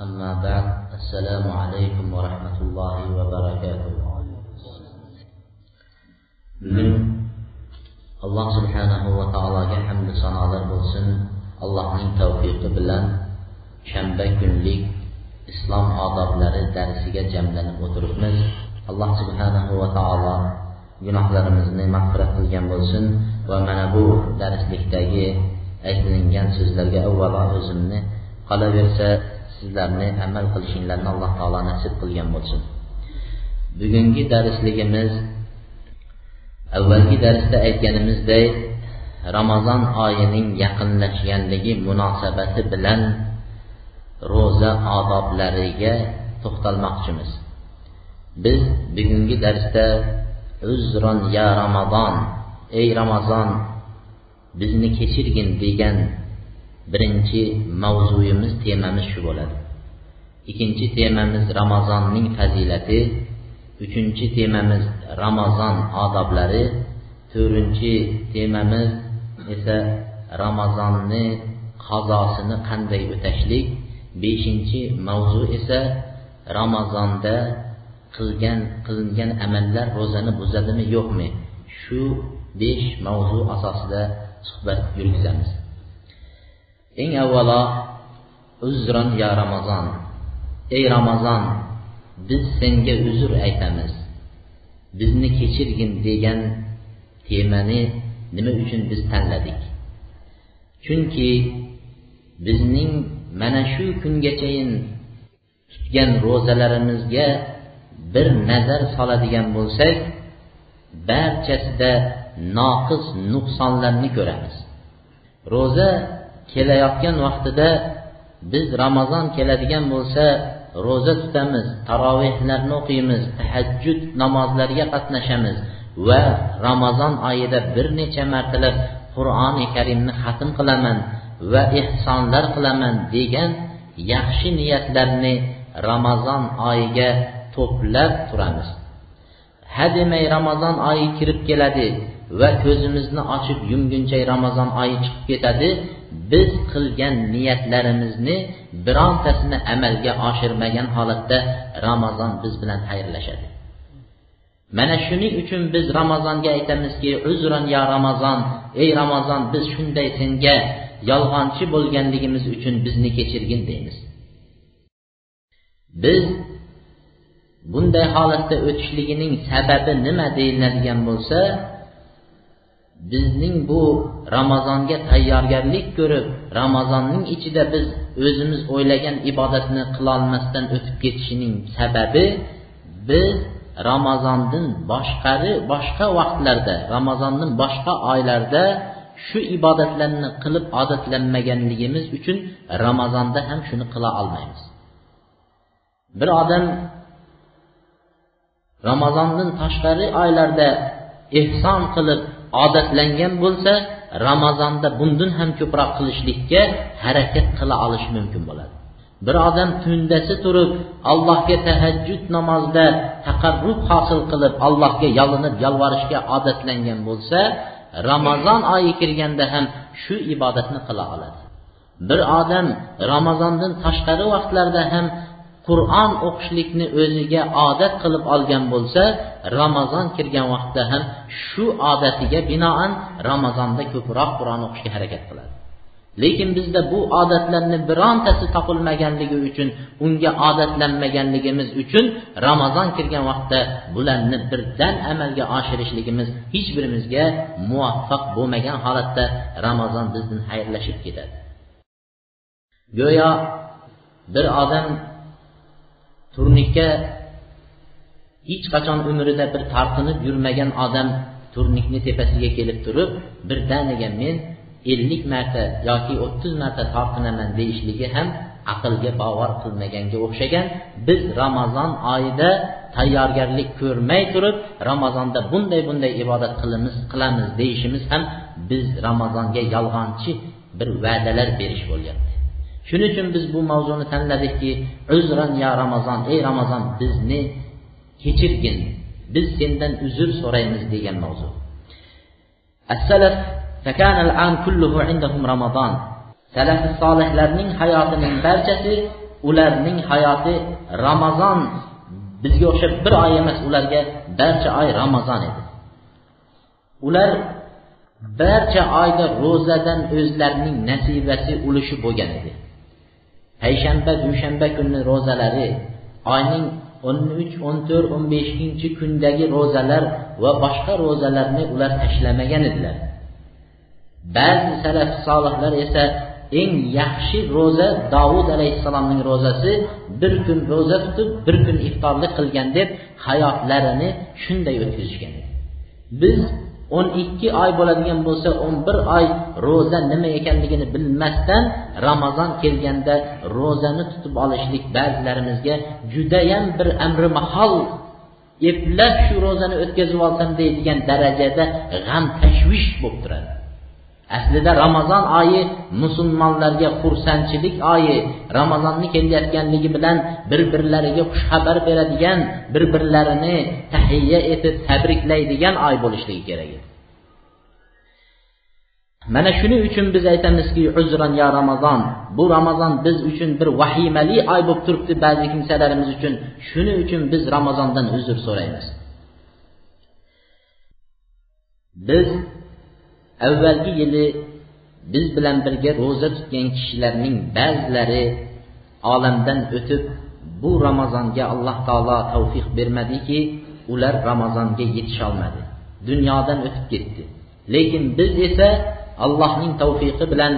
أما بعد السلام عليكم ورحمة الله وبركاته bugun alloh subhanahu va taologa hamdu sanolar bo'lsin allohning tavfiqi bilan shanba kunlik islom odoblari darsiga jamlanib o'tiribmiz alloh subhanahu va taolo gunohlarimizni mag'firat qilgan bo'lsin va mana bu darslikdagi aytilingan so'zlarga avvalo o'zimni qolaversa sizlarni amal qilishinglarni alloh taolo nasib qilgan bo'lsin. Bugungi darsligimiz avvalgi darsda aytganimizdek ramazon oyining yaqinlashganligi munosabati bilan ro'za odoblariga to'xtalmoqchimiz. Biz bugungi darsda uzron ya ramazon ey ramazon bizni kechirgin degan birinchi mavzuyimiz temamiz shu bo'ladi. Ikkinchi temamiz ramazonning fazilati uchinchi temamiz ramazon odoblari to'rtinchi temamiz esa ramazonni qazosini qanday o'tashlik beshinchi mavzu esa ramazonda qilgan qilingan amallar ro'zani buzadimi yo'qmi? Shu besh mavzu asosida suhbat yurgizamiz. Eng avvalo uzron yo ramazon ey ramazon biz senga uzr aytamiz. Bizni kechirgin degan temani nima uchun biz tanladik? Chunki bizning mana shu kungachayin tutgan ro'zalarimizga bir nazar soladigan bo'lsak barchasida noqis nuqsonlarni ko'ramiz. Ro'za kelayotgan vaqtida biz ramazon keladigan bo'lsa ro'za tutamiz tarovehlarni o'qiymiz tahajjud namozlariga qatnashamiz va ramazon oyida bir necha martalab qur'oni karimni xatm qilaman va ehsonlar qilaman degan yaxshi niyatlarni ramazon oyiga to'plab turamiz. Hademay ramazon oyi kirib keladi va ko'zimizni ochib yumguncha ramazon oyi chiqib ketadi biz qilgan niyatlarimizni birontasini amalga oshirmagan holatda ramazon biz bilan xayrlashadi. Mana shuning uchun biz ramazonga aytamizki uzron yo ramazon ey ramazon biz shunday senga yolg'onchi bo'lganligimiz uchun bizni kechirgin deymiz. Biz bunday holatda o'tishligining sababi nima deyiladigan bo'lsa bizning bu ramazonga tayyorgarlik ko'rib ramazonning ichida biz o'zimiz o'ylagan ibodatni qilolmasdan o'tib ketishining sababi biz ramazondan boshqari boshqa vaqtlarda ramazonning boshqa oylarda shu ibodatlarni qilib odatlanmaganligimiz uchun ramazonda ham shuni qila olmaymiz. Bir odam ramazondan tashqari oylarda ehson qilib odatlangan bo'lsa ramazonda bundan ham ko'proq qilishlikka harakat qila olishi mumkin bo'ladi. Bir odam tundasi turib allohga tahajjud namozida taqarrub hosil qilib allohga yolinib yolvorishga odatlangan bo'lsa ramazon oyi kirganda ham shu ibodatni qila oladi. Bir odam ramazondan tashqari vaqtlarda ham qur'on o'qishlikni o'ziga odat qilib olgan bo'lsa ramazon kirgan vaqtda ham shu odatiga binoan ramazonda ko'proq qur'on o'qishga harakat qiladi. Lekin bizda bu odatlarni birontasi topilmaganligi uchun unga odatlanmaganligimiz uchun ramazon kirgan vaqtda bularni birdan amalga oshirishligimiz hech birimizga muvaffaq bo'lmagan holatda ramazon bizdan xayrlashib ketadi. Go'yo bir odam turnikka hech qachon umrida bir tortinib yurmagan odam turnikni tepasiga kelib turib birdaniga men ellik marta yoki o'ttiz marta tortinaman deyishligi ham aqlga bovar qilmaganga o'xshagan. Biz ramazon oyida tayyorgarlik ko'rmay turib ramazonda bunday bunday ibodat qilamiz qilamiz deyishimiz ham biz ramazonga yolg'onchi bir va'dalar berish bo'lyapti shuning uchun biz bu mavzuni tanladikki uzran ya ramazon ey ramazon bizni kechirgin biz sendan uzr so'raymiz degan mavzu السلف فكان العام كله عندهم رمضان salafi solihlarning hayotining barchasi ularning hayoti ramazon bizga o'xshab bir oy emas ularga barcha oy ramazon edi ular barcha oyda ro'zadan o'zlarining nasibasi ulushi bo'lgan edi Payshanba dushanba kunni ro'zalari oyning o'n uch o'n to'rt o'n beshinchi kundagi ro'zalar va boshqa ro'zalarni ular tashlamagan edilar. Ba'zi salaf solihlar esa eng yaxshi ro'za dovud alayhissalomning ro'zasi bir kun ro'za tutib bir kun iftorlik qilgan deb hayotlarini shunday o'tkazishgan. Biz o'n ikki oy bo'ladigan bo'lsa o'n bir oy ro'za nima ekanligini bilmasdan ramazon kelganda ro'zani tutib olishlik ba'zilarimizga judayam bir amri mahol eplab shu ro'zani o'tkazib olsam deydigan darajada g'am tashvish bo'lib turadi. Aslida ramazon oyi musulmonlarga xursandchilik oyi ramazonni kelayotganligi bilan bir birlariga xushxabar beradigan bir birlarini tahiyya etib tabriklaydigan oy bo'lishligi kerak edi. Mana shuning uchun biz aytamizki uzran ya ramazon bu ramazon biz uchun bir vahimali oy bo'lib turibdi ba'zi kimsalarimiz uchun. Shuning uchun biz ramazondan uzr so'raymiz. Biz avvalgi yili biz bilan birga ro'za tutgan kishilarning ba'zilari olamdan o'tib bu ramazonga alloh taolo tavfiq bermadiki ular ramazonga yetisholmadi dunyodan o'tib ketdi. Lekin biz esa allohning tavfiqi bilan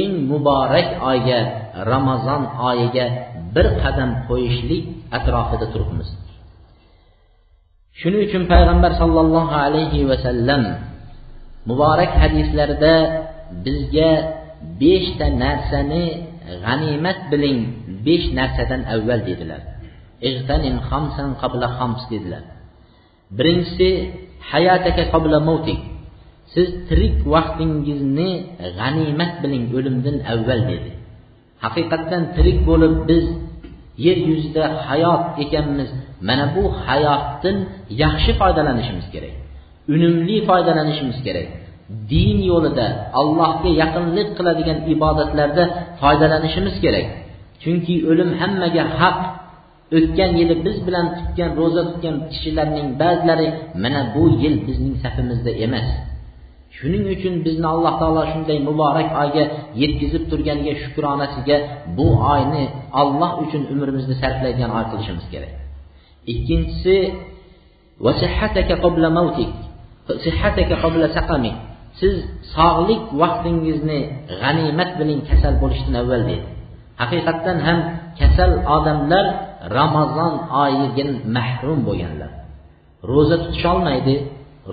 eng muborak oyga ramazon oyiga bir qadam qo'yishlik atrofida turibmiz. Shuning uchun payg'ambar sollallohu alayhi vasallam muborak hadislarda bizga beshta narsani g'animat biling besh narsadan avval dedilar. Dedilar. Birinchisi hayataka qabla mautik siz tirik vaqtingizni g'animat biling o'limdan avval dedi. Haqiqatdan tirik bo'lib biz yer yuzida hayot ekanmiz. Mana bu hayotdan yaxshi foydalanishimiz kerak. Unumli foydalanishimiz kerak. Din yo'lida allohga yaqinlik qiladigan ibodatlarda foydalanishimiz kerak. Chunki o'lim hammaga haq. O'tgan yili biz bilan tutgan ro'za tutgan kishilarning ba'zilari mana bu yil bizning safimizda emas. Shuning uchun bizni alloh taolo shunday muborak oyga yetkazib turganiga shukronasiga bu oyni alloh uchun umrimizni sarflaydigan oy qilishimiz kerak. Ikkinchisi siz sog'lik vaqtingizni g'animat biling kasal bo'lishdan avval deydi haqiqatdan ham kasal odamlar ramazon oyidan mahrum bo'lganlar ro'za tutisholmaydi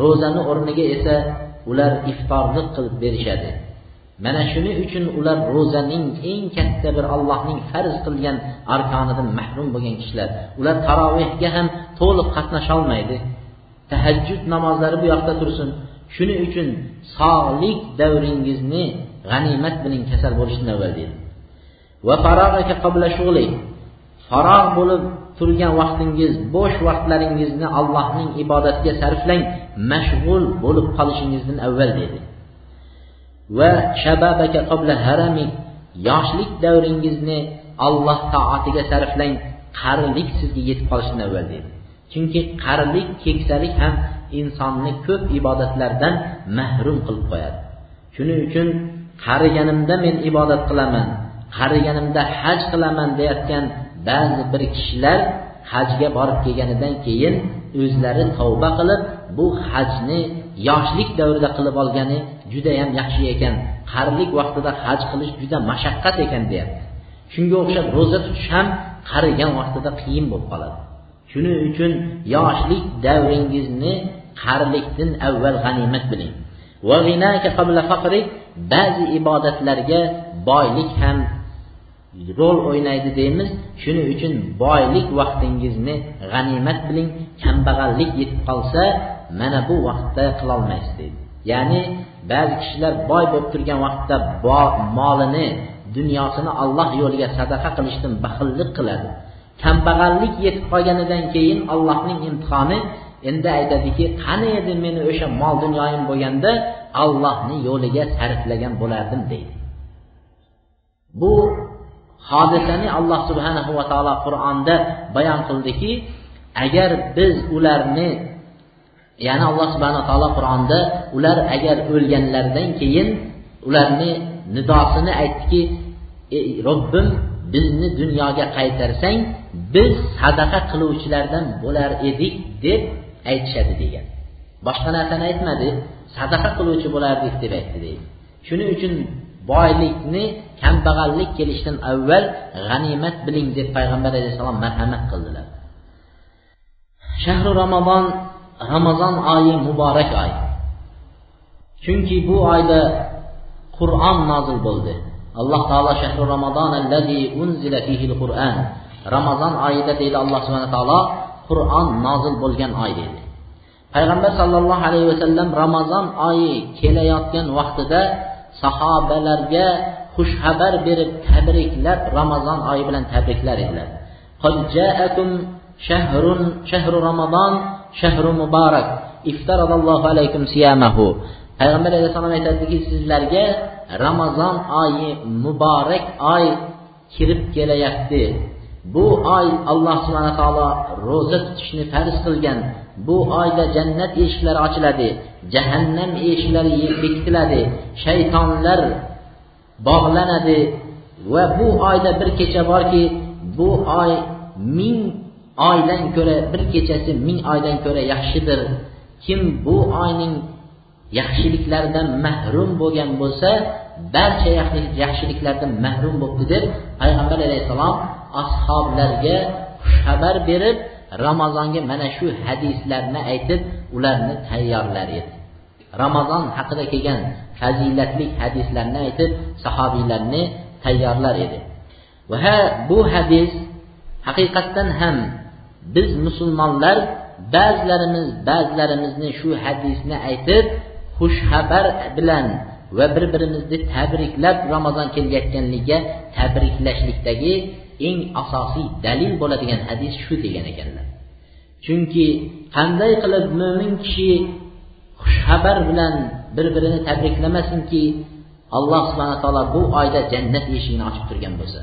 ro'zani o'rniga esa ular iftorlik qilib berishadi mana shuning uchun ular ro'zaning eng katta bir allohning farz qilgan arkonidan mahrum bo'lgan kishilar ular tarovehga ham to'liq qatnasholmaydi tahajjud namozlari bu yoqda tursin. Shuning uchun sog'lik davringizni g'animat biling kasal bo'lishdan avval deydi. Va farog' bo'lib turgan vaqtingiz bo'sh vaqtlaringizni allohning ibodatiga sarflang mashg'ul bo'lib qolishingizdan avval dedi va shababaka qabla harami yoshlik davringizni alloh toatiga sarflang qarilik sizga yetib qolishidan avval dedi chunki qarilik keksalik ham insonni ko'p ibodatlardan mahrum qilib qo'yadi. Shuning uchun qariganimda men ibodat qilaman qariganimda haj qilaman deyotgan ba'zi bir kishilar hajga borib kelganidan keyin o'zlari tavba qilib bu hajni yoshlik davrida qilib olgani judayam yaxshi ekan. Qarilik vaqtida haj qilish juda mashaqqat ekan deyapti. Shunga o'xshab ro'za tutish ham qarigan vaqtida qiyin bo'lib qoladi. Shuning uchun yoshlik davringizni qarilikdan avval g'animat biling. Ba'zi ibodatlarga boylik ham rol o'ynaydi deymiz. Shuning uchun boylik vaqtingizni g'animat biling. Kambag'allik yetib qolsa mana bu vaqtda qilolmaysiz deydi. Ya'ni ba'zi kishilar boy bo'lib turgan vaqtda molini dunyosini alloh yo'liga sadaqa qilishdan baxillik qiladi. Kambag'allik yetib qolganidan keyin allohning imtihoni endi aytadiki qani edi meni o'sha mol dunyoyim bo'lganda allohni yo'liga sarflagan bo'lardim? deydi. Bu hodisani alloh subhanahu va taolo qur'onda bayon qildiki agar biz ularni ya'ni alloh subhana taolo qur'onda ular agar o'lganlaridan keyin ularni nidosini aytdiki ey robbim bizni dunyoga qaytarsang biz sadaqa qiluvchilardan bo'lar edik deb aytishadi degan. Boshqa narsani aytmadi sadaqa qiluvchi bo'lardik deb aytdi deydi. Shuning uchun boylikni kambag'allik kelishidan avval g'animat biling deb payg'ambar alayhissalom marhamat qildilar. Shahru ramazon ramazon oyi muborak oy. Chunki bu oyda qur'on nozil bo'ldi. Allah Taala şəhru Ramazan əlləzi unzilə fihil Quran. Ramazan ayında deyil Allah Subhanahu taala Quran nazil bo'lgan oy deydi. Peyğəmbər sallallahu alayhi və sallam Ramazan ayı keləyətən vaxtında sahabelərə xuş xəbər verib təbriklər Ramazan ayı ilə təbriklər edilər. Qad ca'akum şəhrun şəhru Ramazan şəhru mübarək iftaradallahu alaykum siyamahu. Payg'ambar alayhissalom aytadiki sizlarga ramazon oyi muborak oy kirib kelayapti. Bu oy alloh subhana taolo ro'za tutishni farz qilgan. Bu oyda jannat eshiklari ochiladi jahannam eshiklari bekitiladi shaytonlar bog'lanadi va bu oyda bir kecha borki bu oy ming oydan ko'ra bir kechasi ming oydan ko'ra yaxshidir. Kim bu oyning yaxshiliklardan mahrum bo'lgan bo'lsa barcha yaxshiliklardan mahrum bo'libdi deb payg'ambar alayhissalom ashoblarga xabar berib ramazonga mana shu hadislarni aytib ularni tayyorlar edi. Ramazon haqida kelgan fazilatli hadislarni aytib sahobiylarni tayyorlar edi. Va bu hadis haqiqatdan ham biz musulmonlar ba'zilarimiz ba'zilarimizni shu hadisni aytib xushxabar bilan va bir birimizni tabriklab ramazon kelayotganligiga tabriklashlikdagi eng asosiy dalil bo'ladigan hadis shu degan ekanlar. Chunki qanday qilib mo'min kishi xushxabar bilan bir birini tabriklamasinki alloh subhana taolo bu oyda jannat eshigini ochib turgan bo'lsa.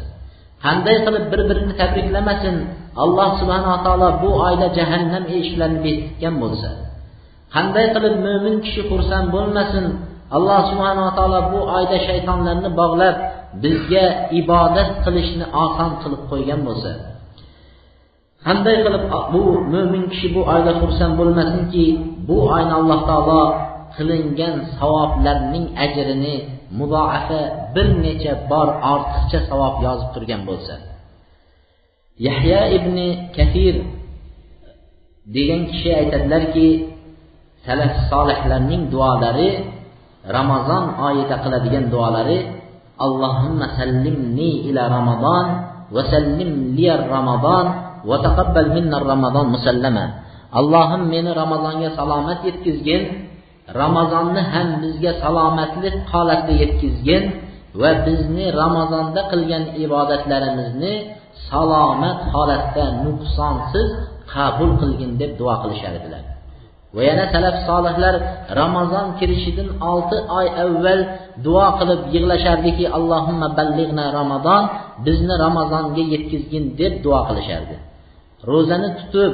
Qanday qilib bir birini tabriklamasin alloh subhanaa taolo bu oyda jahannam eshiklarini bekitgan bo'lsa. Qanday qilib mo'min kishi xursand bo'lmasin alloh subhanava taolo bu oyda shaytonlarni bog'lab bizga ibodat qilishni oson qilib qo'ygan bo'lsa. Qanday qilib bu mo'min kishi bu oyda xursand bo'lmasinki bu oyni alloh taolo qilingan savoblarning ajrini mudoafa bir necha bor ortiqcha savob yozib turgan bo'lsa. Yahya ibn kafir degan kishi aytadilarki salaf solihlarning duolari ramazon oyida qiladigan duolari allohimma sallimni ila ramazon va sallim liya ramazon va taqabbal minna ramazon musallama. Allohim meni ramazonga salomat yetkazgin ramazonni ham bizga salomatlik holatda yetkazgin va bizni ramazonda qilgan ibodatlarimizni salomat holatda nuqsonsiz qabul qilgin deb duo qilishar edilar. Va yana salaf solihlar ramazon kirishidan olti oy avval duo qilib yig'lashardiki allohimma ballig'na ramazon bizni ramazonga yetkazgin deb duo qilishardi. Ro'zani tutib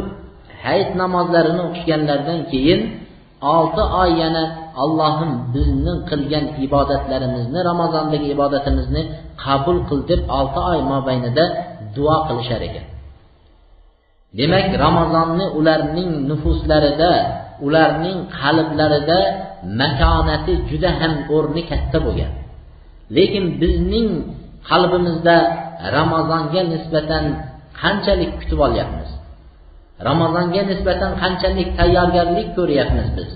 hayit namozlarini o'qishganlaridan keyin olti oy yana allohim bizni qilgan ibodatlarimizni ramazondagi ibodatimizni qabul qil deb olti oy mobaynida duo qilishar ekan. Demak ramazonni ularning nufuslarida ularning qalblarida matonati juda ham o'rni katta bo'lgan. Lekin bizning qalbimizda ramazonga nisbatan qanchalik kutib olyapmiz? Ramazonga nisbatan qanchalik tayyorgarlik ko'ryapmiz biz?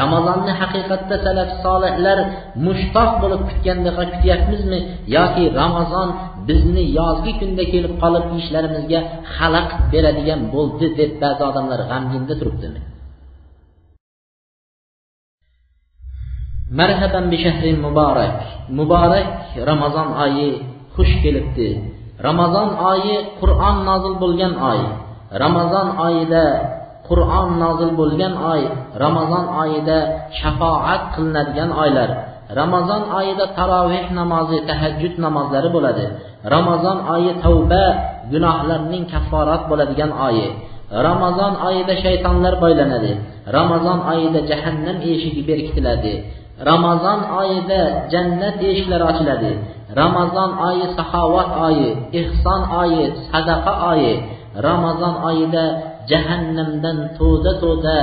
Ramazonni haqiqatda salaf solihlar mushtoq bo'lib kutgandek kutyapmizmi? Yoki ramazon bizni yozgi kunda kelib qolib ishlarimizga xalaqit beradigan bo'ldi deb ba'zi odamlar g'amginda turibdimi? Marhaban bi shahrin muborak muborak ramazon oyi xush kelibdi. Ramazon oyi qur'on nozil bo'lgan oy. Ramazon oyida qur'on nozil bo'lgan oy ramazon oyida shafoat qilinadigan oylar. Ramazon oyida taroveh namozi tahajjud namozlari bo'ladi. Ramazon oyi tavba gunohlarning kafforat bo'ladigan oyi. Ramazon oyida shaytonlar boylanadi. Ramazon oyida jahannam eshigi berkitiladi. Ramazon oyida jannat eshiklari ochiladi. Ramazon oyi saxovat oyi ehson oyi sadaqa oyi. Ramazon oyida jahannamdan to'da to'da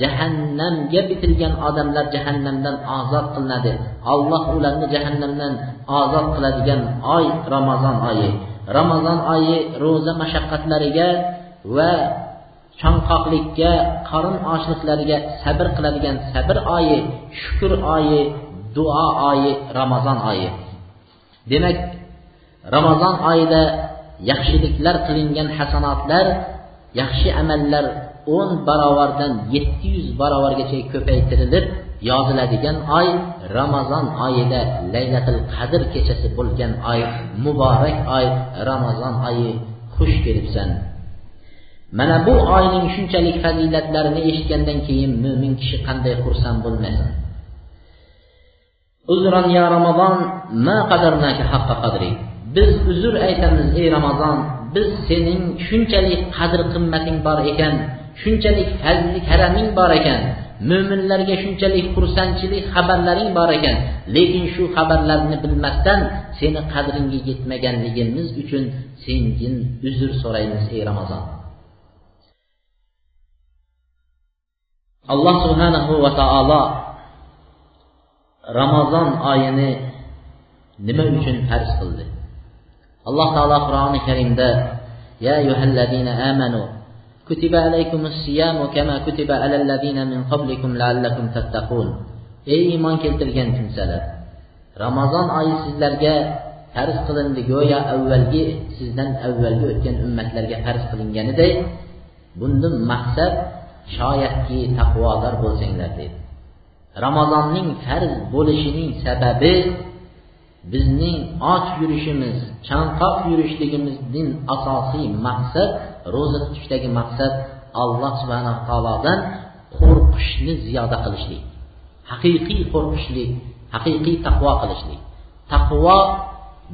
jahannamga bitilgan odamlar jahannamdan ozod qilinadi. Alloh ularni jahannamdan ozod qiladigan oy ramazon oyi. Ramazon oyi ro'za mashaqqatlariga va chanqoqlikka qorin ochliklariga sabr qiladigan sabr oyi shukur oyi duo oyi ramazon oyi. Demak ramazon oyida yaxshiliklar qilingan hasanotlar yaxshi amallar o'n barobardan yetti yuz barobargacha ko'paytirilib yoziladigan oy ramazon oyida laylatil qadr kechasi bo'lgan oy muborak oy ramazon oyi xush kelibsan. Mana bu oyning shunchalik fazilatlarini eshitgandan keyin mo'min kishi qanday xursand bo'lmasin. Uzron ya ramazon ma qadarnaka haqqa qadri. Biz uzr aytamiz ey ramazon biz sening shunchalik qadr qimmating bor ekan shunchalik fazli karaming bor ekan mo'minlarga shunchalik xursandchilik xabarlaring bor ekan lekin shu xabarlarni bilmasdan seni qadringga yetmaganligimiz uchun sendan uzr so'raymiz ey ramazon. Allah subhanahu və taala Ramazan ayını nə üçün fərz qıldı? Allah Taala Qurani-Kərimdə: "Ya eyyuhellezina amanu kutiba aleykumus-siyamu kama kutiba alellezina min qablikum la'allakum tattaqun." Ey iman gətirən kimsələr, Ramazan ayı sizlərə fərz qılındı goya əvvəlki sizdən əvvəlki ötən ümmətlərə fərz qılınganidir. Bundan məqsəd shoyatki taqvodor bo'lsanglar deydi. Ramazonning farz bo'lishining sababi bizning och yurishimiz chanqoq yurishligimizning asosiy maqsad ro'za tutishdagi maqsad alloh subhanaa taolodan qo'rqishni ziyoda qilishlik. Haqiqiy qo'rqishlik haqiqiy taqvo qilishlik. Taqvo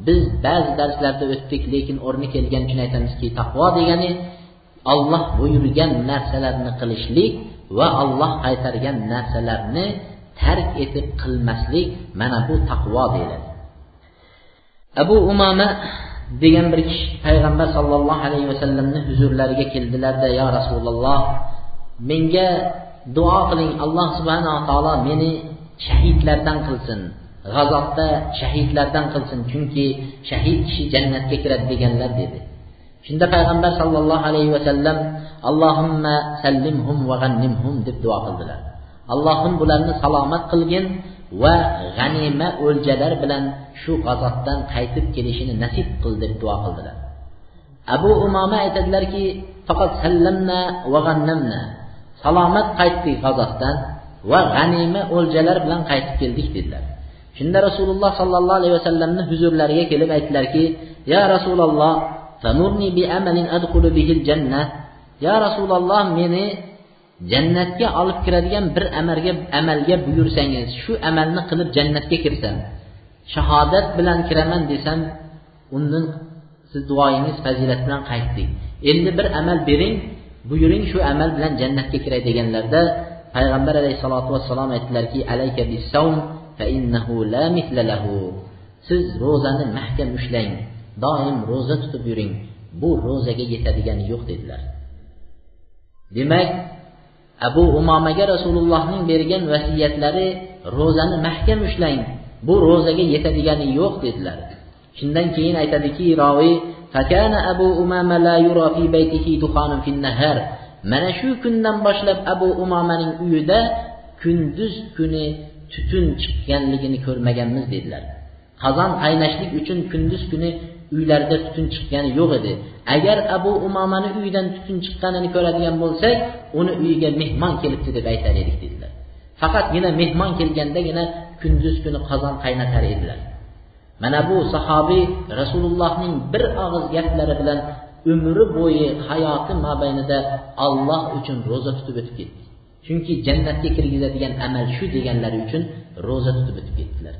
biz ba'zi darslarda o'tdik lekin o'rni kelgani uchun aytamizki taqvo degani olloh buyurgan narsalarni qilishlik va olloh qaytargan narsalarni tark etib qilmaslik mana bu taqvo deyiladi. Abu umama degan bir kishi payg'ambar sollallohu alayhi vasallamni huzurlariga keldilarda yo rasululloh menga duo qiling alloh subhanaa taolo meni shahidlardan qilsin g'azotda shahidlardan qilsin chunki shahid kishi jannatga kiradi deganlar dedi. Shunda payg'ambar sollallohu alayhi vasallam allohimma sallimhum va g'annimhum deb duo qildilar. Allohim bularni salomat qilgin va g'anima o'ljalar bilan shu g'azotdan qaytib kelishini nasib qil deb duo qildilar. Abu umoma aytadilarki faqat sallamna va g'annamna salomat qaytdik g'azotdan va g'anima o'ljalar bilan qaytib keldik dedilar. Shunda rasululloh sollallohu alayhi vasallamni huzurlariga kelib aytdilarki ya rasululloh famurni bi amalin adkhulu bihil jannah ya rasululloh meni jannatga olib kiradigan bir amalga amalga buyursangiz shu amalni qilib jannatga kirsam shahodat bilan kiraman desam undan siz duoyingiz fazilat bilan qaytdik endi bir amal bering buyuring shu amal bilan jannatga kiray deganlarda payg'ambar alayhissalotu vassalom aytdilarki alayka bisavm fa innahu la mithla lahu. Siz ro'zani mahkam ushlang doim ro'za tutib yuring. Bu ro'zaga yetadigani yo'q dedilar. Demak abu umomaga rasulullohning bergan vasiyatlari ro'zani mahkam ushlang bu ro'zaga yetadigani yo'q dedilar. Shundan keyin aytadiki roviy abu umama la yura fi baytihi fi nahar. Mana shu kundan boshlab abu umomaning uyida kunduz kuni tutun chiqqanligini ko'rmaganmiz dedilar. Qozon qaynashlik uchun kunduz kuni uylarida tutun chiqqani yo'q edi. Agar abu umomani uyidan tutun chiqqanini ko'radigan bo'lsak uni uyiga mehmon kelibdi deb aytar edik dedilar. Faqatgina mehmon kelgandagina kunduz kuni qozon qaynatar edilar. Mana bu sahobiy rasulullohning bir og'iz gaplari bilan umri bo'yi hayoti mobaynida olloh uchun ro'za tutib o'tib ketdi. Chunki jannatga kirgizadigan amal shu deganlari uchun ro'za tutib o'tib ketdilar.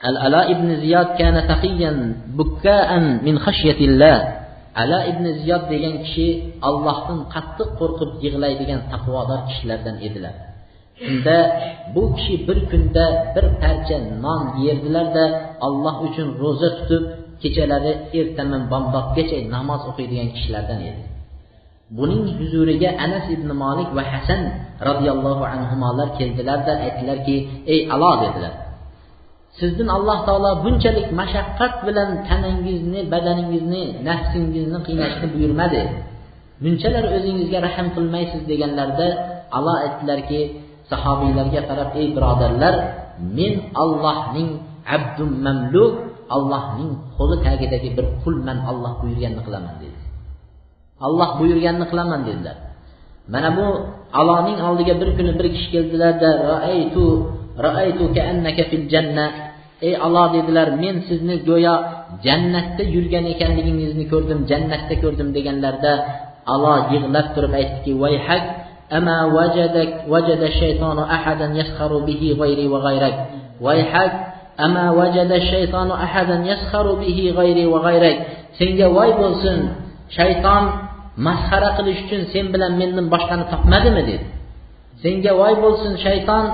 الألاء ala ibn كان kana taqiyan bukka'an min الله ala ibn ziyod degan kishi allohdan qattiq qo'rqib yig'laydigan taqvodor kishilardan edilar. Shunda bu kishi bir kunda bir parcha non yerdilarda alloh uchun ro'za tutib kechalari ertaman bomdodgacha namoz o'qiydigan kishilardan edi. Buning huzuriga anas ibn molik va hasan roziyallohu anhular keldilarda aytdilarki ey alo dedilar. Sizdan alloh taolo bunchalik mashaqqat bilan tanangizni badaningizni nafsingizni qiynashni buyurmadi. Bunchalar o'zingizga rahm qilmaysiz deganlarida alloh aytdilarki sahobiylarga qarab ey birodarlar men allohning abdum mamluk allohning qo'li tagidagi bir qulman olloh buyurganini qilaman dedi. Alloh buyurganini qilaman dedilar. Mana bu aloning oldiga bir kuni bir kishi keldilarda ra'aytuka annaka fil janna. Ey Alloh dedilar men sizni go'yo jannatda yurgan ekanligingizni ko'rdim jannatda ko'rdim deganlarida alo yig'lab turib aytdiki vayhak ama vajadak vajada shaytonu ahadan yaskharu bihi g'ayri va g'ayrak. Vayhak ama vajada shaytonu ahadan yaskharu bihi g'ayri va g'ayrak. Senga voy bo'lsin shayton masxara qilish uchun sen bilan mendan boshqani topmadimi? dedi. Senga voy bo'lsin shayton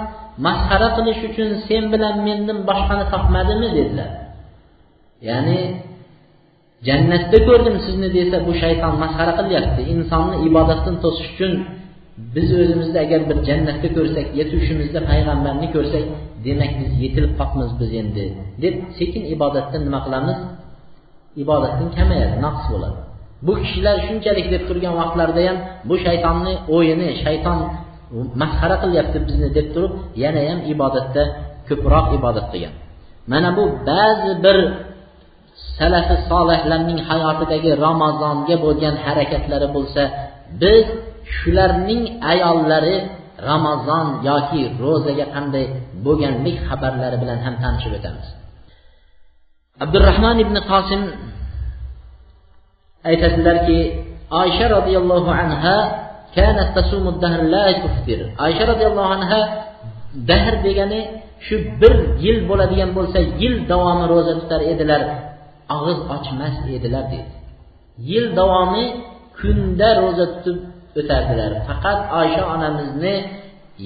masxara qilish uchun sen bilan mendan boshqani topmadimi dedilar. Ya'ni jannatda ko'rdim sizni desa bu shayton masxara qilyapti. Insonni ibodatdan to'sish uchun biz o'zimizni agar bir jannatda ko'rsak yetishimizda payg'ambarni ko'rsak demak biz yetilib qolibmiz biz endi deb sekin ibodatdan nima qilamiz? Ibodatdan kamayadi naqs bo'ladi. Bu kishilar shunchalik deb turgan vaqtlarida ham bu shaytonni o'yini shayton masxara qilyapti bizni deb turib yana ham ibodatda ko'proq ibodat qilgan. Mana bu ba'zi bir salafi solihlarning hayotidagi ramazonga bo'lgan harakatlari bo'lsa biz shularning ayollari ramazon yoki ro'zaga qanday bo'lganlik xabarlari bilan ham tanishib o'tamiz. Abdurahmon ibn qosim aytadilarki oysha roziyallohu anha oysha roziyallohu dahr anha dahr degani shu bir yil bo'ladigan bo'lsa yil davomi ro'za tutar edilar. Og'iz ochmas edilar deydi yil davomi kunda ro'za tutib o'tardilar. Faqat oysha onamizni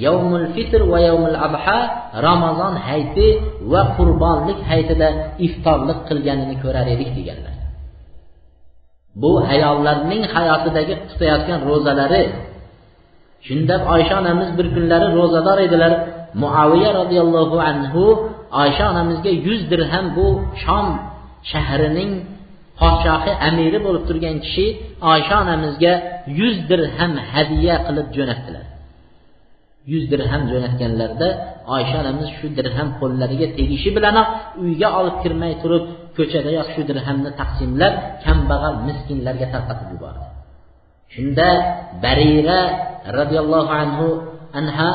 yovmul fitr va yovmul abha ramazon hayiti va qurbonlik haytida iftorlik qilganini ko'rar edik deganlar. Bu ayollarning hayotidagi tutayotgan ro'zalari. Shunda oysha onamiz bir kunlari ro'zador edilar. Muaviya roziyallohu anhu oysha onamizga yuz dirham bu shom shahrining podshohi amiri bo'lib turgan kishi oysha onamizga yuz dirham hadya qilib jo'natdilar. Yuz dirham jo'natganlarida oysha onamiz shu dirham qo'llariga tegishi bilanoq uyga olib kirmay turib ko'chada shu dirhamni taqsimlab kambag'al miskinlarga tarqatib yubordi. Shunda barira roziyallohu anhu anha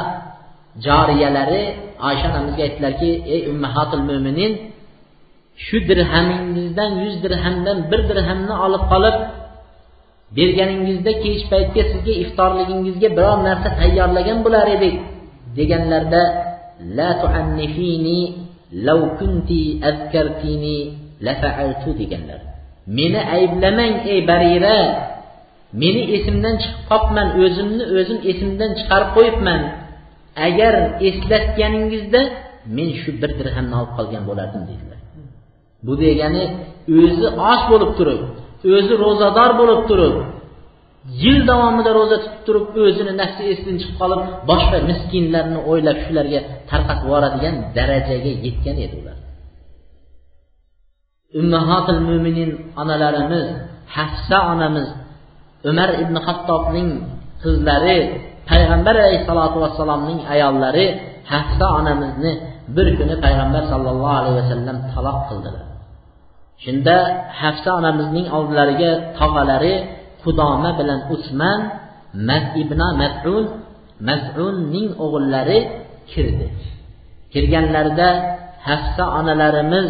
joriyalari oysha onamizga aytdilarki ey ummahatul mo'minin shu dirhamingizdan yuz dirhamdan bir dirhamni olib qolib berganingizda kech paytga sizga iftorligingizga biror narsa tayyorlagan bo'lar edik deganlarida la tuannifini law kunti azkartini lafaaltu deganlar. Meni ayblamang ey barira. Meni esimdan chiqib qolibman o'zimni o'zim esimdan chiqarib qo'yibman. Agar eslatganingizda men shu bir dirhamni olib qolgan bo'lardim dedilar bu degani o'zi och bo'lib turib o'zi ro'zador bo'lib turib yil davomida ro'za tutib turib o'zini nafsi esidan chiqib qolib boshqa miskinlarni o'ylab shularga tarqatib yuboradigan darajaga yetgan edi ular. Ummahatil mo'minin onalarimiz hafsa onamiz umar ibn hattobning qizlari payg'ambar alayhissalotu vassalomning ayollari hafsa onamizni bir kuni payg'ambar sallallohu alayhi vasallam taloq qildilar. Shunda hafsa onamizning oldilariga tog'alari qudoma bilan usman ibn masun masunning o'g'illari kirdi. Kirganlarida hafsa onalarimiz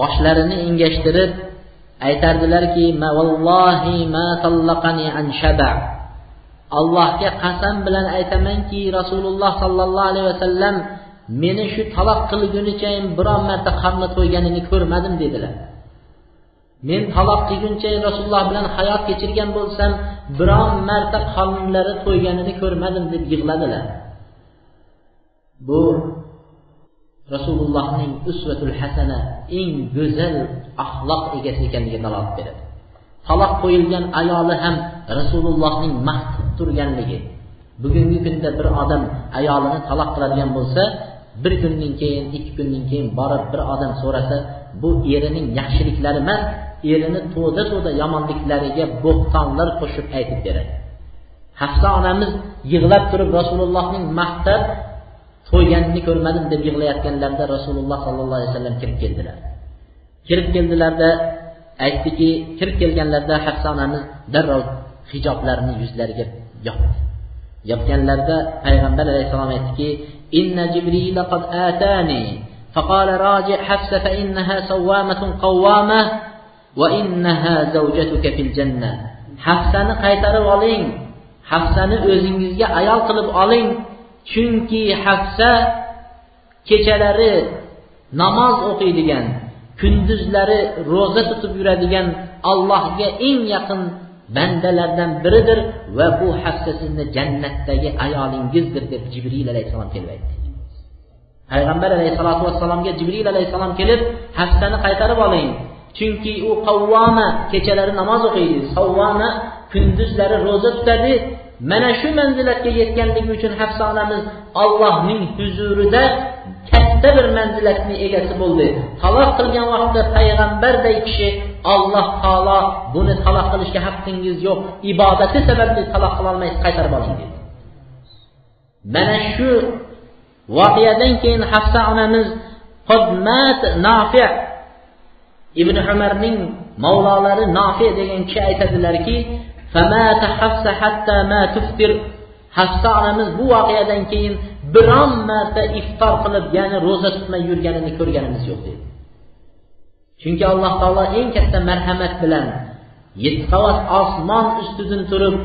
boshlarini engashtirib aytardilarki vallohi ma an shaba. Allohga qasam bilan aytamanki rasululloh sollallohu alayhi vasallam meni shu taloq qilgunichayin biron marta qarni to'yganini ko'rmadim dedilar. Men taloq qilguncha rasululloh bilan hayot kechirgan bo'lsam biron marta qornlari to'yganini ko'rmadim deb yig'ladilar. Bu rasulullohning usvatul hasana eng go'zal axloq egasi ekanligiga dalolat beradi. Taloq qo'yilgan ayoli ham rasulullohning maqtab turganligi. Bugungi kunda bir odam ayolini taloq qiladigan bo'lsa bir kundan keyin ikki kundan keyin borib bir odam so'rasa bu erining yaxshiliklari emas erini to'da to'da yomonliklariga bo'xtonlar qo'shib aytib beradi. Hafsa onamiz yig'lab turib rasulullohning maqtab to'yganini ko'rmadim deb yig'layotganlarida rasululloh sollallohu alayhi vasallam kirib keldilar kirib keldilarda aytdiki kirib kelganlarida hafsa onamiz darrov hijoblarini yuzlariga yopdi yopganlarida payg'ambar alayhissalom aytdiki inna jibril qad atani فقال راجع حفصة فإنها سوامة قوامة وإنها زوجتك في الجنة hafsani qaytarib oling hafsani o'zingizga ayol qilib oling chunki hafsa kechalari namoz o'qiydigan kunduzlari ro'za tutib yuradigan allohga eng yaqin bandalardan biridir va bu hafsa sizni jannatdagi ayolingizdir deb jibril alayhissalom kelib aytdi. Payg'ambar alayhissalotu vassalomga jibril alayhissalom kelib hafsani qaytarib oling. Chunki u qavvoma kechalari namoz o'qiydi savvoma kunduzlari ro'za tutadi mana shu manzilatga yetganligi uchun hafsa onamiz allohning huzurida katta bir manzilatni egasi bo'ldi. Taloq qilgan vaqtda payg'ambarday kishi alloh taolo buni taloq qilishga haqqingiz yo'q ibodati sababli taloq qilolmaysiz qaytarib oling dedi. Mana shu voqeadan keyin hafsa onamiz nafi ibn umarning mavlolari nofi degan kishi aytadilarki hafsa onamiz bu voqeadan keyin biron marta iftor qilib ya'ni ro'za tutmay yurganini ko'rganimiz yo'q dedi. Chunki alloh taolo eng katta marhamat bilan yetti qavat osmon ustidan turib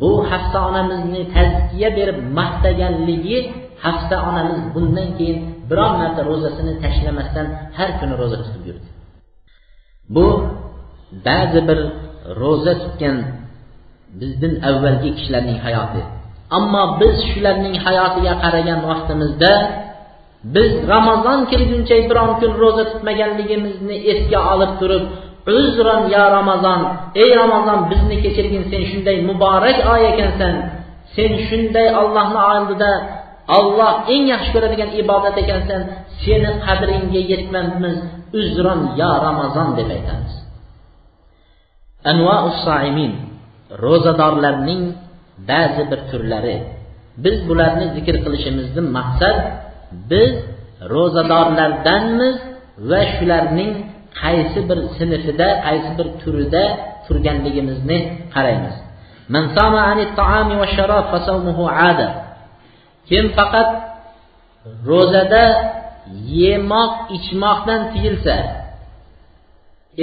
bu hafsa onamizni tazkiya berib maqtaganligi hafsa onamiz bundan keyin biron marta ro'zasini tashlamasdan har kuni ro'za tutib yurdi. Bu ba'zi bir ro'za tutgan bizdan avvalgi kishilarning hayoti. Ammo biz shularning hayotiga qaragan vaqtimizda biz ramazon kelguncha biron kun ro'za tutmaganligimizni esga olib turib uzron yo ramazon ey ramazon bizni kechirgin sen shunday muborak oy ekansan sen shunday ollohni oldida olloh eng yaxshi ko'radigan ibodat ekansan seni qadringga yetmabmiz uzron yo ramazon deb aytamiz. Ro'zadorlarning ba'zi bir turlari biz bularni zikr qilishimizdan maqsad biz ro'zadorlardanmiz va shularning qaysi bir sinfida qaysi bir turida turganligimizni qaraymiz. Kim faqat ro'zada yemoq ichmoqdan tiyilsa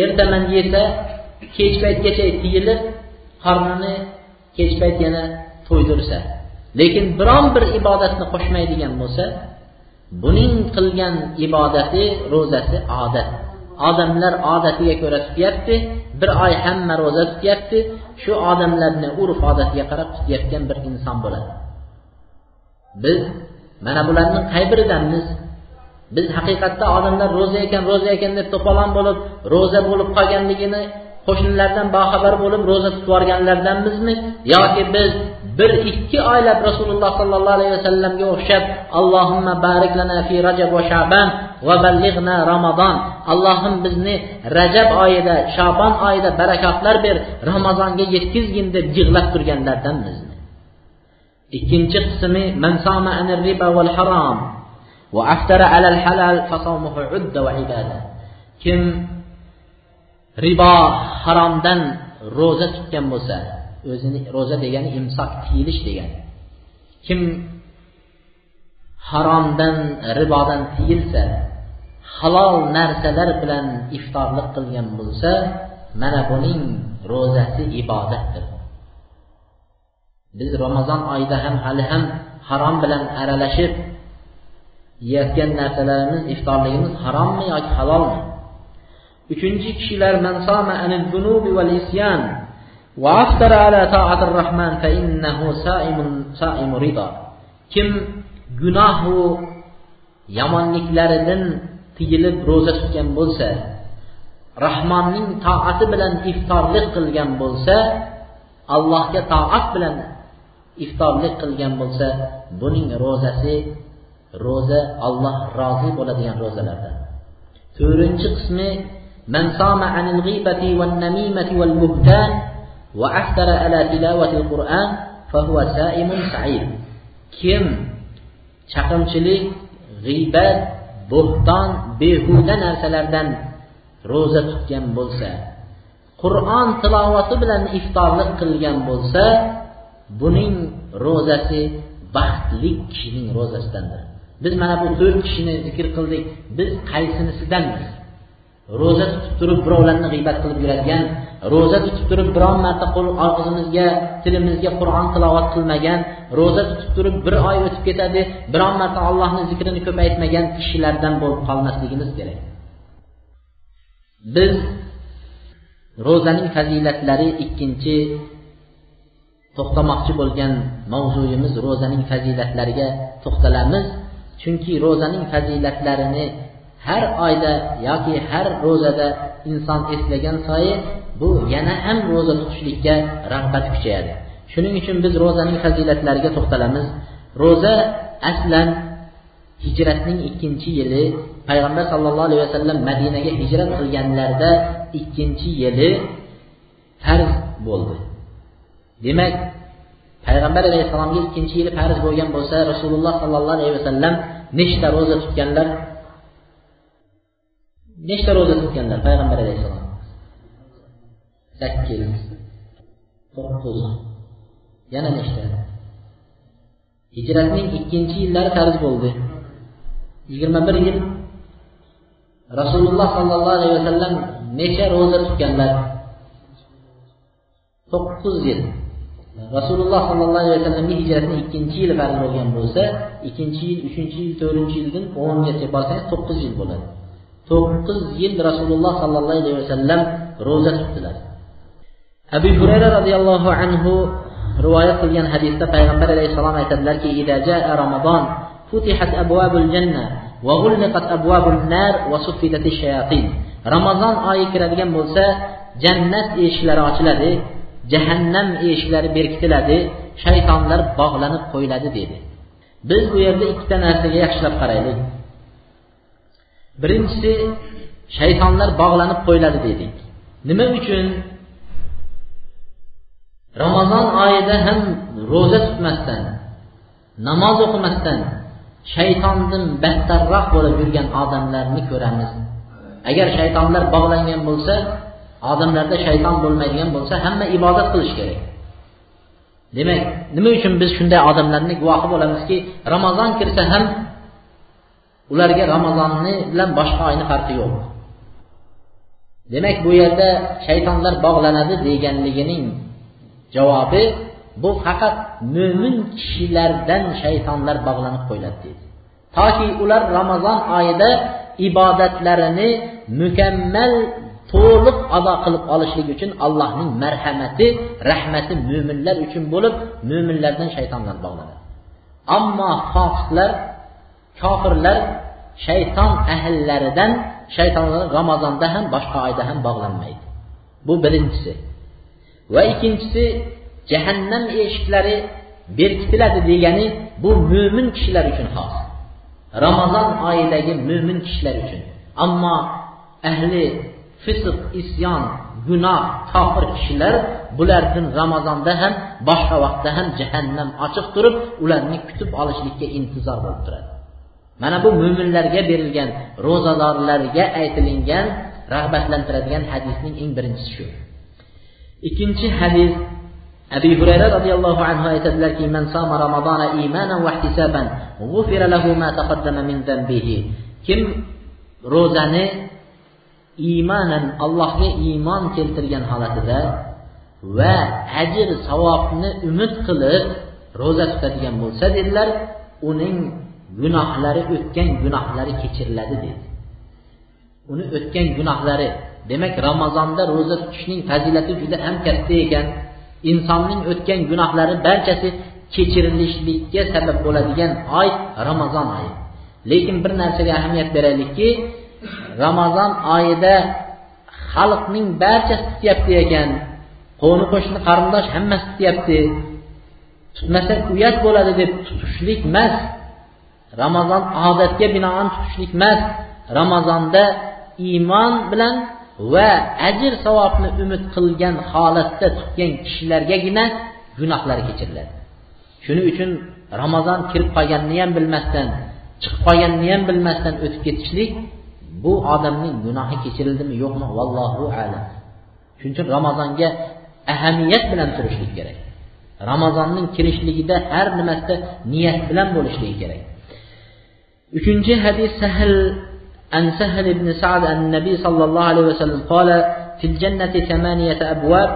ertaman yesa kech paytgacha tiyilib qornini kech payt yana to'ydirsa lekin biron bir ibodatni qo'shmaydigan bo'lsa buning qilgan ibodati ro'zasi odat. Odamlar odatiga ko'ra tutyapti bir oy hamma ro'za tutyapti shu odamlarni urf odatiga qarab tutayotgan bir inson bo'ladi. Biz mana bularning qay biridanmiz? Biz haqiqatda odamlar ro'za ekan ro'za ekan deb to'polon bo'lib ro'za bo'lib qolganligini qo'shnilardan boxabar bo'lib ro'za tutib yuborganlardanmizmi? Yoki biz bir ikki oylab rasululloh sollallohu alayhi vasallamga o'xshab allohimma barik lana fi rajab va shaban va ballig'na ramazon allohim bizni rajab oyida shabon oyida barakotlar ber ramazonga yetkazgin deb yig'lab turganlardanmizmi? Ikkinchi qismi man sama anir riba val harom va aftara alal halal fasawmuhu udda va ibada. Kim ribo haromdan ro'za tutgan bo'lsa o'zini ro'za degani imsoq tiyilish degani. Kim haromdan ribodan tiyilsa halol narsalar bilan iftorlik qilgan bo'lsa mana buning ro'zasi ibodatdir. Biz ramazon oyida ham hali ham harom bilan aralashib yeyotgan narsalarimiz iftorligimiz harommi yoki halolmi? Uchinchi kishilar man anil zunubi val isyan va aftara ala ta'atir rahman fa innahu sa'imun sa'imu rida. Kim gunohu yomonliklaridan tiyilib ro'za tutgan bo'lsa rahmonning toati bilan iftorlik qilgan bo'lsa allohga toat bilan iftorlik qilgan bo'lsa buning ro'zasi ro'za alloh rozi bo'ladigan ro'zalardan. To'rtinchi qismi من صام عن الغيبة والنميمة والبهتان وأحتر على تلاوة القرآن فهو سائم سعيد kim chaqimchilik g'iybat bo'xton behuda narsalardan ro'za tutgan bo'lsa qur'on tilovati bilan iftorlik qilgan bo'lsa buning ro'zasi baxtli kishining ro'zasidandir biz mana bu to'rt kishini zikr qildik biz qaysinisidanmiz Ro'za tutib turib birovlarni g'iybat qilib yuradigan ro'za tutib turib biron marta qo'l og'zimizga tilimizga qur'on tilovat qilmagan ro'za tutib turib bir oy o'tib ketadi biron marta allohni zikrini ko'paytmagan kishilardan bo'lib qolmasligimiz kerak. Biz ro'zaning fazilatlari ikkinchi to'xtamoqchi bo'lgan mavzuyimiz ro'zaning fazilatlariga to'xtalamiz. Chunki ro'zaning fazilatlarini har oyda yoki har ro'zada inson eslagan sayi bu yana ham ro'za tutishlikka rag'bat kuchayadi. Shuning uchun biz ro'zaning fazilatlariga to'xtalamiz. Ro'za aslan hijratning ikkinchi yili payg'ambar sallallohu alayhi vasallam madinaga hijrat qilganlarida ikkinchi yili farz bo'ldi. Demak payg'ambar alayhissalomga ikkinchi yili farz bo'lgan bo'lsa rasululloh sollallohu alayhi vasallam nechta ro'za tutganlar nechta ro'za tutganlar? Payg'ambar alayhissalom. Sakkiz. To'qqiz. Yana nechta? Hijratning ikkinchi yillari tarz bo'ldi. Yigirma bir yil rasululloh sollallohu alayhi vasallam necha ro'za tutganlar? To'qqiz yil. Rasululloh sollallohu alayhi vasallamga hijratni ikkinchi yili farz bo'lgan bo'lsa ikkinchi yil uchinchi yil to'rtinchi yildan o'ngacha borsangiz to'qqiz yil bo'ladi. To'qqiz yil rasululloh sollallohu alayhi vasallam ro'za tutdilar. Abu hurayra roziyallohu anhu rivoyat qilgan hadisda payg'ambar alayhissalom aytadilarki ramazon futihat abwabul janna va g'ulliqat abwabun nar va suffidatish shayatin ramazon oyi kiradigan bo'lsa jannat eshiklari ochiladi jahannam eshiklari berkitiladi shaytonlar bog'lanib qo'yiladi dedi. Biz bu yerda ikkita narsaga yaxshilab qaraylik. Birinchisi shaytonlar bog'lanib qo'yiladi dedik. Nima uchun? Ramazon oyida ham ro'za tutmasdan namoz o'qimasdan shaytondan battarroq bo'lib yurgan odamlarni ko'ramiz. Agar shaytonlar bog'langan bo'lsa odamlarda shayton bo'lmaydigan bo'lsa hamma ibodat qilish kerak. Demak nima uchun biz shunday odamlarni guvohi bo'lamizki ramazon kirsa ham ularga ramazonni bilan boshqa oyni farqi yo'q. Demak bu yerda shaytonlar bog'lanadi deganligining javobi bu faqat mo'min kishilardan shaytonlar bog'lanib qo'yiladi deydi. Toki ular ramazon oyida ibodatlarini mukammal to'liq ado qilib olishlik uchun allohning marhamati rahmati mo'minlar uchun bo'lib mo'minlardan shaytonlar bog'lanadi. Ammo fosiqlar kafirlər şeytan əhəllərindən şeytanların Ramazanda həm başqa ayda həm bağlanmaydı. Bu birincisi. Və ikincisi cəhənnəm eşikləri berkitilədi deyəni bu mömin kişilər üçün xas. Ramazan ayındakı mömin kişilər üçün. Amma əhli fısq, isyan, günah, kafir kişilər bulardan Ramazanda həm başqa vaxtda həm cəhənnəm açıq durub, onları kütüb alışlıqqa intizar olub durur. Mana bu mo'minlarga berilgan ro'zadorlarga aytilingan rag'batlantiradigan hadisning eng birinchisi shu. Ikkinchi hadis abi hurayra roziyallohu anhu aytadilarki man sama ramazona imanan va ihtisaban g'ufira lahu ma taqaddama min zambihi kim ro'zani iymonan allohga iymon keltirgan holatida va ajr savobni umid qilib ro'za tutadigan bo'lsa dedilar uning gunohlari o'tgan gunohlari kechiriladi dedi. Uni o'tgan gunohlari demak ramazonda ro'za tutishning fazilati juda ham katta ekan. Insonning o'tgan gunohlari barchasi kechirilishlikka sabab bo'ladigan oy ramazon oyi. Lekin bir narsaga ahamiyat beraylikki ramazon oyida xalqning barchasi tutyapti ekan. Qo'ni qo'shni qarindosh hammasi tutyapti. Tutmasak uyat bo'ladi deb tutishlik emas. Ramazon odatga binoan tutishlik emas. Ramazonda iymon bilan va ajr savobni umid qilgan holatda tutgan kishilargagina gunohlari kechiriladi. Shuning uchun ramazon kirib qolganini ham bilmasdan chiqib qolganini ham bilmasdan o'tib ketishlik bu odamning gunohi kechirildimi yo'qmi? Vallohu alam. Shuning uchun ramazonga ahamiyat bilan turishlik kerak. Ramazonning kirishligida har nimasida niyat bilan bo'lishligi kerak. uchinchi hadis sahl an sahl ibn sad an nabiy sollallohu alayhi vasallam qola في الجنة ثمانية أبواب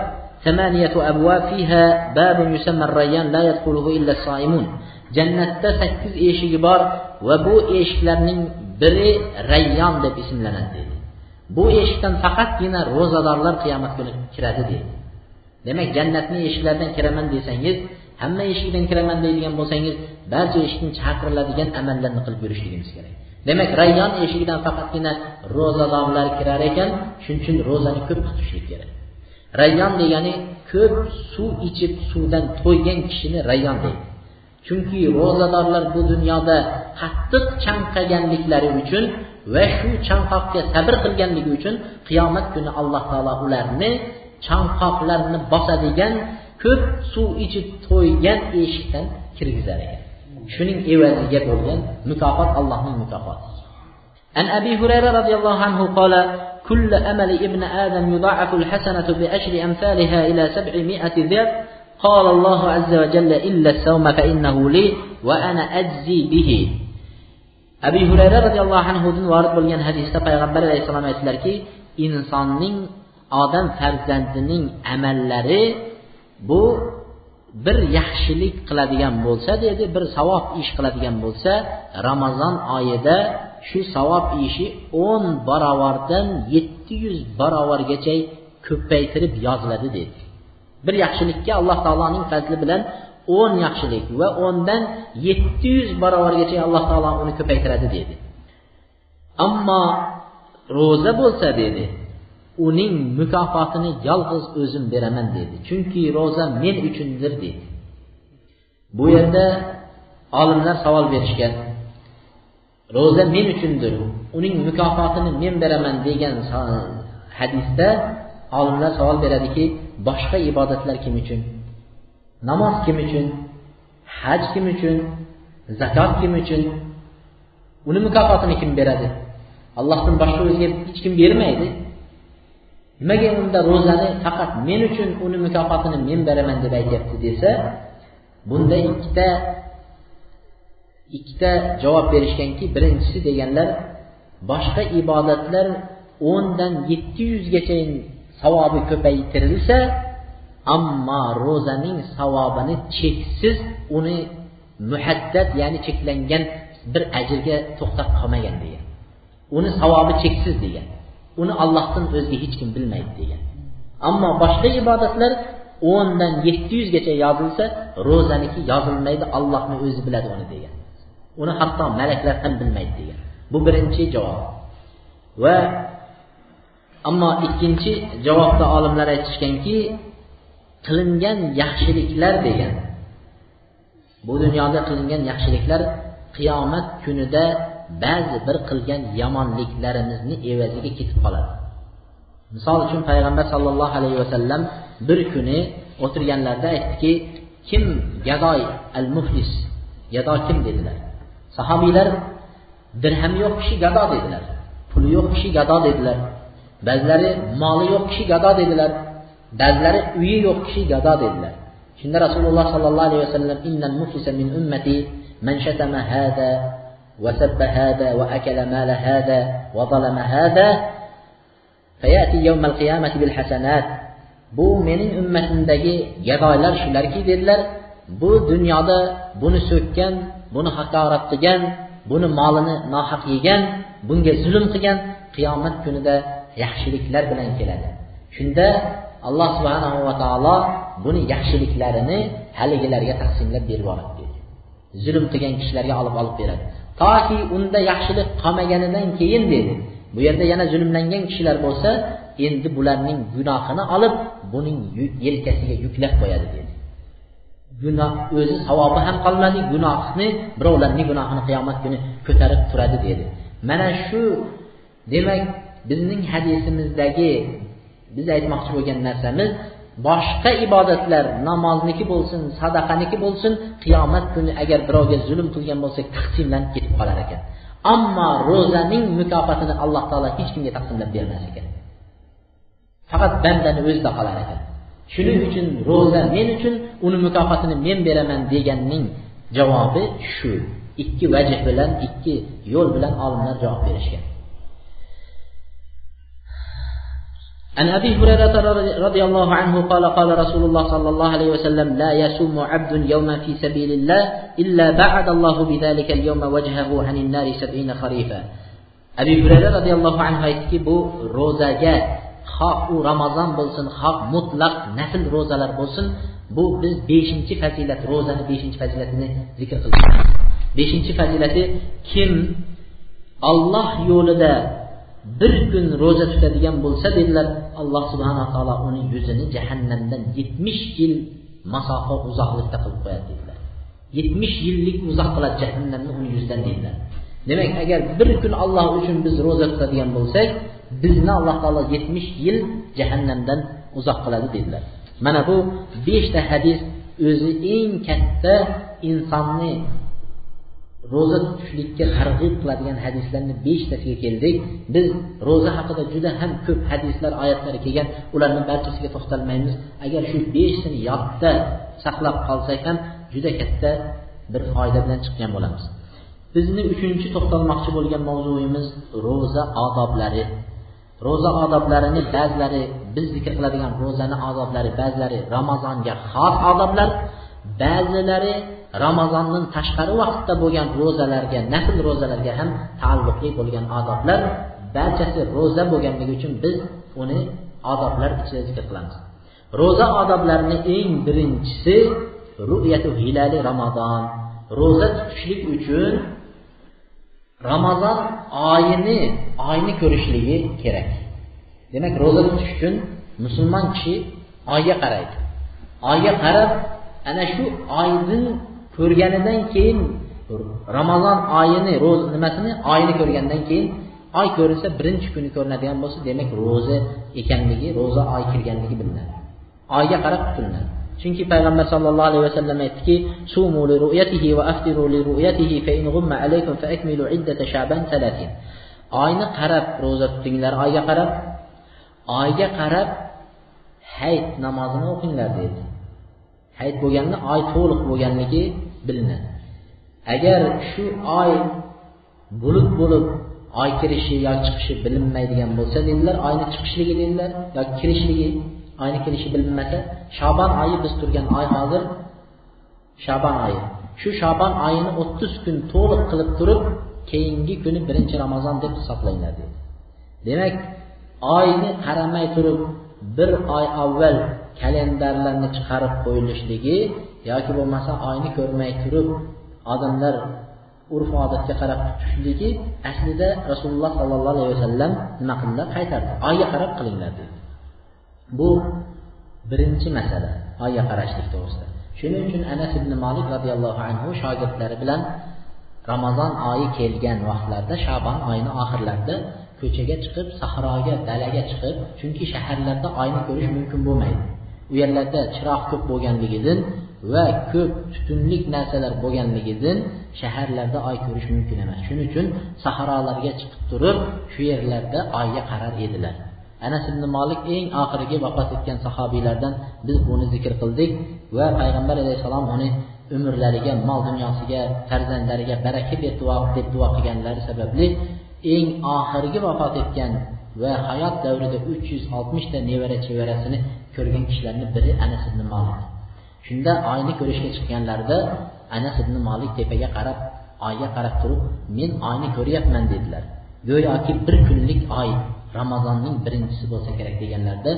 ثمانية أبواب فيها باب يسمى الريان لا يدخله إلا الصائمون jannatda sakkiz eshigi bor va bu eshiklarning biri rayyon deb ismlanadi dedi bu eshikdan faqatgina ro'zadorlar qiyomat kuni kiradi dedi demak jannatni eshiklaridan kiraman desangiz hamma eshikdan kiraman deydigan bo'lsangiz barcha eshikdan chaqiriladigan amallarni qilib yurishligimiz kerak. Demak rayyon eshigidan faqatgina ro'zadorlar kirar ekan shuning uchun ro'zani ko'p tutishlik kerak. Rayyon degani ko'p suv ichib suvdan to'ygan kishini rayyon deydi. Chunki ro'zadorlar bu dunyoda qattiq chanqaganliklari uchun va shu chanqoqga sabr qilganligi uchun qiyomat kuni alloh taolo ularni chanqoqlarni bosadigan ko'p suv ichib to'ygan eshikdan kirgizar ekan shuning evaziga bo'lgan mukofot allohning mukofoti عن أبي هريرة رضي الله عنه قال كل أمل ابن آدم يضاعف الحسنة بعشر أمثالها إلى سبعمائة ضعف قال الله عز وجل إلا السوم فإنه لي وأنا أجزي به أبي هريرة رضي الله عنه دن وارد bo'lgan hadisda payg'ambar alayhissalom aytdilarki insonning odam farzandining amallari bu bir yaxshilik qiladigan bo'lsa dedi bir savob ish qiladigan bo'lsa ramazon oyida shu savob ishi o'n barobardan yetti yuz barobargacha ko'paytirib yoziladi dedi. Bir yaxshilikka alloh taoloning fazli bilan o'n yaxshilik va o'ndan yetti yuz barobargacha alloh taolo uni ko'paytiradi dedi. Ammo ro'za bo'lsa dedi uning mukofotini yolg'iz o'zim beraman dedi. Chunki ro'za men uchundir dedi. Bu yerda olimlar savol berishgan. Ro'za men uchundir uning mukofotini men beraman degan hadisda olimlar savol beradiki boshqa ibodatlar kim uchun? Namoz kim uchun? Haj kim uchun? Zakot kim uchun? Uni mukofotini kim beradi? Allohdan boshqa o'ziga hech kim bermaydi. Nimaga unda ro'zani faqat men uchun uni mukofotini men beraman deb aytyapti desa bunda ikkita ikkita javob berishganki birinchisi deganlar boshqa ibodatlar o'ndan yetti yuzgacha savobi ko'paytirilsa ammo ro'zaning savobini cheksiz uni muhaddad ya'ni cheklangan bir ajrga to'xtab qolmagan degan. Uni savobi cheksiz degan. Uni allohdan o'zga hech kim bilmaydi degan. Ammo boshqa ibodatlar o'ndan yetti yuzgacha yozilsa ro'zaniki yozilmaydi allohni o'zi biladi uni degan. Uni hatto malaklar ham bilmaydi degan. Bu birinchi javob. Va ammo ikkinchi javobda olimlar aytishganki qilingan yaxshiliklar degan. Bu dunyoda qilingan yaxshiliklar qiyomat kunida ba'zi bir qilgan yomonliklarimizni evaziga ketib qoladi. Misol uchun payg'ambar sollallohu alayhi vasallam bir kuni o'tirganlarida aytdiki kim gadoy al muflis gado kim? dedilar. Sahobiylar dirhami yo'q kishi gado dedilar. Puli yo'q kishi gado dedilar. Ba'zilari moli yo'q kishi gado dedilar. Ba'zilari uyi yo'q kishi gado dedilar. Shunda rasululloh sollallohu alayhi vasallam innal muflisa min ummati man shatama hada وسب هذا وأكل مال هذا وظلم هذا فيأتي يوم القيامة بالحسنات bu mening ummatimdagi gadoylar shularki dedilar bu dunyoda buni so'kkan buni haqorat qilgan buni molini nohaq yegan bunga zulm qilgan qiyomat kunida yaxshiliklar bilan keladi shunda alloh subhanahu va taolo buni yaxshiliklarini haligilarga taqsimlab berib yuboradi dedi zulm qilgan kishilarga olib olib beradi Toki unda yaxshilik qolmaganidan keyin dedi. Bu yerda yana zulmlangan kishilar bo'lsa endi bularning gunohini olib buning yelkasiga yuklab qo'yadi dedi. Gunoh o'zi savobi ham qolmadi gunohni birovlarning gunohini qiyomat kuni ko'tarib turadi dedi. Mana shu demak bizning hadisimizdagi biz aytmoqchi bo'lgan narsamiz boshqa ibodatlar namozniki bo'lsin sadaqaniki bo'lsin qiyomat kuni agar birovga zulm qilgan bo'lsak taqsimlanib ketib qolar ekan. Ammo ro'zaning mukofotini alloh taolo hech kimga taqsimlab bermas ekan. Faqat bandani o'zida qolar ekan. Shuning uchun ro'za men uchun uni mukofotini men beraman deganning javobi shu. Ikki vajh bilan ikki yo'l bilan olimlar javob berishgan. عن أبي هريرة رضي الله عنه قال قال رسول الله صلى الله عليه وسلم لا يسوم عبد يوما في سبيل الله إلا بعد الله بذلك اليوم وجهه عن النار سبعين خريفا أبي هريرة رضي الله عنه aytdiki bu ro'zaga xoh u ramazon bo'lsin xoh mutlaq nafl ro'zalar bo'lsin bu biz beshinchi fazilat ro'zani beshinchi fazilatini zikr qilamiz beshinchi fazilati kim olloh yo'lida bir kun ro'za tutadigan bo'lsa dedilar alloh subhana taolo uni yuzini jahannamdan yetmish yil masofa uzoqlikda qilib qo'yadi dedilar. Yetmish yillik uzoq qiladi jahannamni uni yuzidan dedilar. Demak agar bir kun alloh uchun biz ro'za tutadigan bo'lsak bizni alloh taolo yetmish yil jahannamdan uzoq qiladi dedilar. Mana bu beshta hadis o'zi eng katta insonni ro'za tutishlikka targ'ib qiladigan hadislarni beshtasiga keldik. Biz ro'za haqida juda ham ko'p hadislar oyatlar kelgan ularni barchasiga to'xtalmaymiz. Agar shu beshtani yodda saqlab qolsak ham juda katta bir foyda bilan chiqqan bo'lamiz. Bizni uchinchi to'xtalmoqchi bo'lgan mavzuyimiz ro'za odoblari. Ro'za odoblarini ba'zilari biz zikr qiladigan ro'zani odoblari ba'zilari ramazonga xos odoblar ba'zilari ramazondan tashqari vaqtda bo'lgan ro'zalarga nafl ro'zalarga ham taalluqli bo'lgan odoblar barchasi ro'za bo'lganligi uchun biz uni odoblar ichida zikr qilamiz. Ro'za odoblarini eng birinchisi ru'yatu hilali ramazon. Ro'za tutishlik uchun ramazon oyini oyni ko'rishligi kerak. Demak ro'za tutish uchun musulmon kishi oyga qaraydi. Oyga qarab ana shu oyning ko'rganidan keyin ramazon oyini ro'za nimasini? Oyini ko'rgandan keyin oy ko'rinsa birinchi kuni ko'rinadigan bo'lsa demak ro'za ekanligi ro'za oy kirganligi bilinadi. Oyga qarab tutiladi. Chunki payg'ambar sallallohu alayhi vasallam aytdiki sumu li ru'yatihi va aftiru li ru'yatihi fa in ghumma alaykum fa akmilu iddata sha'ban 30 oyni qarab ro'za tutinglar oyga qarab. Oyga qarab hayit namozini o'qinglar dedi. Hayit bo'lganda oy to'liq bo'lganligi bilinadi. Agar shu oy bulut bo'lib oy kirishi yo chiqishi bilinmaydigan bo'lsa dedilar oyni chiqishligi dedilar yoki kirishligi oyni kirishi bilinmasa shobon oyi biz turgan oy hozir shobon oyi. Shu shobon oyini o'ttiz kun to'liq qilib turib keyingi kuni birinchi ramazon deb hisoblanglar dedi. Demak oyni qaramay turib bir oy avval kalendarlarni chiqarib qo'yilishligi yoki bo'lmasa oyni ko'rmay turib odamlar urf odatga qarab tutishligi aslida rasululloh sollallohu alayhi vasallam nima qildilar? Qaytardi. Oyga qarab qilinglar dedi. Bu birinchi masala oyga qarashlik to'g'risida. Shuning uchun anas ibn molik roziyallohu anhu shogirdlari bilan ramazon oyi kelgan vaqtlarda shabon oyini oxirlarida ko'chaga chiqib sahroga dalaga chiqib chunki shaharlarda oyni ko'rish mumkin bo'lmaydi. U yerlarda chiroq ko'p bo'lganligidan va ko'p tutunlik narsalar bo'lganligidan shaharlarda oy ko'rish mumkin emas. Shuning uchun sahrolarga chiqib turib shu yerlarda oyga qarar edilar. Anas ibn molik eng oxirgi vafot etgan sahobiylardan biz buni zikr qildik va payg'ambar alayhissalom uni umrlariga mol dunyosiga farzandlariga baraka deb duo deb duo qilganlari sababli eng oxirgi vafot etgan va hayot davrida uch yuz oltmishta nevara chevarasini ko'rgan kishilarni biri anas ibn molik shunda oyni ko'rishga chiqqanlarida anas ibn molik tepaga qarab oyga qarab turib men oyni ko'ryapman dedilar. Go'yoki bir kunlik oy ramazonning birinchisi bo'lsa kerak deganlarida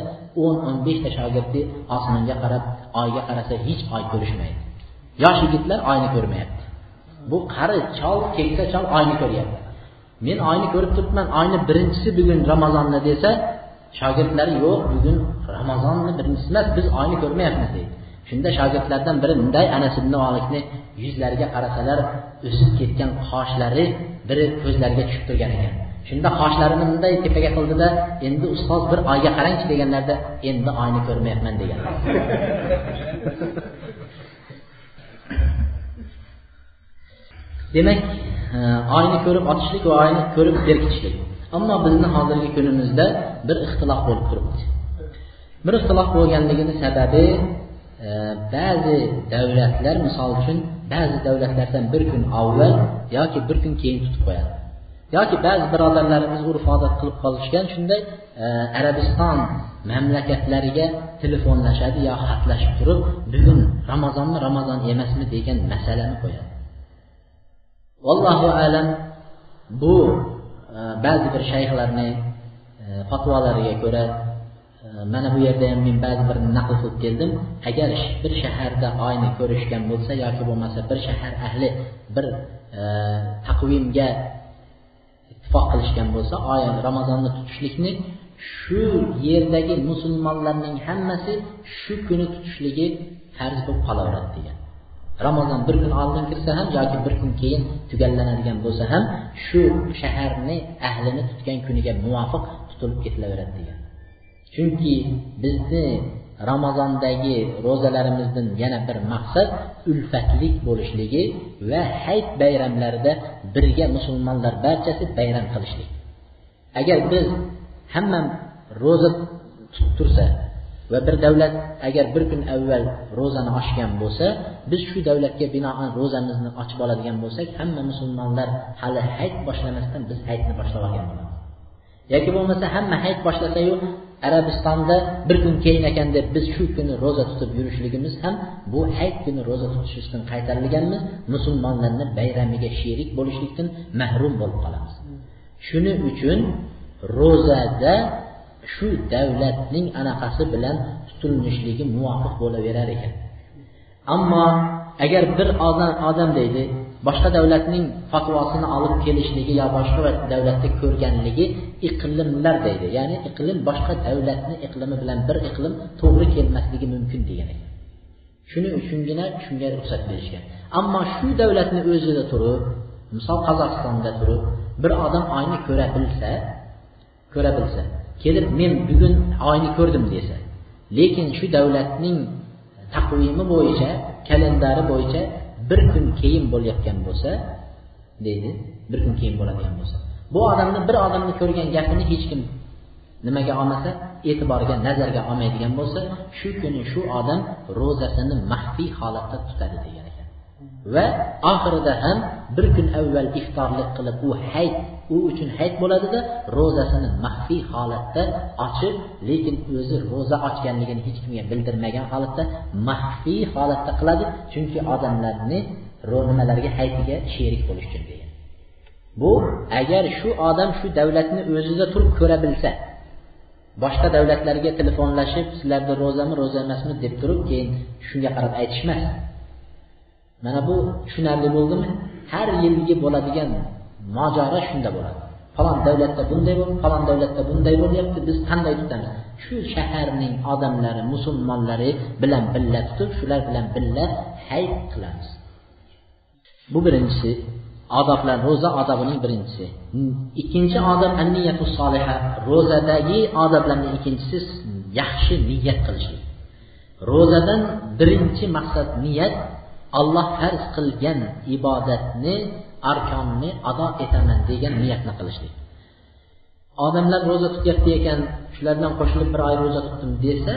o'n o'n beshta shogirdi osmonga qarab oyga qarasa hech oy ko'rishmaydi. Yosh yigitlar oyni ko'rmayapti. Bu qari chol keksa chol oyni ko'ryapti. Men oyni ko'rib turibman oyni birinchisi bugun ramazonni desa shogirdlari yo'q bugun ramazonni birinchisi emas biz oyni ko'rmayapmiz deydi. Shunda shogirdlardan biri bunday anas ibn molikni yuzlariga qarasalar o'sib ketgan qoshlari biri ko'zlariga tushib turgan ekan. Shunda qoshlarini bunday tepaga qildida endi ustoz bir oyga qarangchi deganlarida endi oyni ko'rmayapman deganlar demak e, oyni ko'rib otishlik va oyni ko'rib berkitishlik. Ammo bizni hozirgi kunimizda bir ixtilof bo'lib turibdi. Bir ixtilof bo'lganligini sababi e, ba'zi davlatlar misol uchun ba'zi davlatlardan bir kun avval yoki bir kun keyin tutib qo'yadi. Yoki ba'zi birodarlarimiz urf odat qilib qolishgan shunday e, arabiston mamlakatlariga telefonlashadi yo xatlashib turib bugun ramazonmi ramazon emasmi? degan masalani qo'yadi. Vallohu alam bu e, ba'zi bir shayxlarni e, fatvolariga ko'ra mana bu yerda ham men ba'zi bir naql qilib keldim. Agar bir shaharda oyni ko'rishgan bo'lsa yoki bo'lmasa bir shahar ahli bir e, taqvimga ittifoq qilishgan bo'lsa oy ramazonni tutishlikni shu yerdagi musulmonlarning hammasi shu kuni tutishligi farz bo'lib qolaveradi degan. Ramazon bir kun oldin kirsa ham yoki bir kun keyin tugallanadigan bo'lsa ham shu shaharni ahlini tutgan kuniga muvofiq tutilib ketilaveradi degan. Chunki bizni ramazondagi ro'zalarimizdan yana bir maqsad ulfatlik bo'lishligi va hayit bayramlarida birga musulmonlar barchasi bayram qilishlik. Agar biz hamma ro'za tutib tursa va bir davlat agar bir kun avval ro'zani ochgan bo'lsa biz shu davlatga binoan ro'zamizni ochib oladigan bo'lsak hamma musulmonlar hali hayit boshlamasdan biz hayitni boshlab olgan bo'lamiz. Yoki bo'lmasa hamma hayit boshlasayu arabistonda bir kun keyin ekan deb biz shu kuni ro'za tutib yurishligimiz ham bu hayit kuni ro'za tutishlikdan qaytarilganmiz. Musulmonlarni bayramiga sherik bo'lishlikdan mahrum bo'lib qolamiz. Shuning uchun ro'zada shu davlatning anaqasi bilan tutilishligi muvofiq bo'laverar ekan. Ammo agar bir odam odam deydi boshqa davlatning fatvosini olib kelishligi yo boshqa davlatda ko'rganligi iqlimlar deydi. Ya'ni iqlim boshqa davlatni iqlimi bilan bir iqlim to'g'ri kelmasligi mumkin degan ekan shuning uchungina shunga ruxsat berishgan. Ammo shu davlatni o'zida turib misol qozog'istonda turib bir odam oyni ko'ra bilsa ko'ra bilsa kelib men bugun oyni ko'rdim desa lekin shu davlatning taqvimi bo'yicha kalendari bo'yicha bir kun keyin bo'layotgan bo'lsa deydi bir kun keyin bo'ladigan bo'lsa bu odamni bir odamni ko'rgan gapini hech kim nimaga olmasa e'tiboriga nazarga olmaydigan bo'lsa shu kuni shu odam ro'zasini maxfiy holatda tutadi degan ekan. Va oxirida ham bir kun avval iftorlik qilib u hayit u uchun hayit bo'ladida ro'zasini maxfiy holatda ochib lekin o'zi ro'za ochganligini hech kimga bildirmagan holatda maxfiy holatda qiladi chunki odamlarni nimalarga hayitiga sherik bo'lish uchun bu agar shu odam shu davlatni o'zida turib ko'ra bilsa boshqa davlatlarga telefonlashib sizlarda ro'zami ro'za emasmi deb turib keyin shunga qarab aytishmas. Mana bu tushunarli bo'ldimi? Har yilgi bo'ladigan mojaro shunda bo'ladi. Falon davlatda bunday bo'lib falon davlatda bunday bo'lyapti biz qanday tutamiz? Shu shaharning odamlari musulmonlari bilan birga tutib shular bilan birga hayit qilamiz. Bu birinchisi. Odoblar ro'za odobining birinchisi. Ikkinchi odob anniyatu soliha. Ro'zadagi odoblarning ikkinchisi yaxshi niyat qilishlik ro'zadan birinchi maqsad niyat olloh farz qilgan ibodatni arkonni ado etaman degan niyatni qilishlik. Odamlar ro'za tutyapti ekan shular bilan qo'shilib bir oy ro'za tutdim desa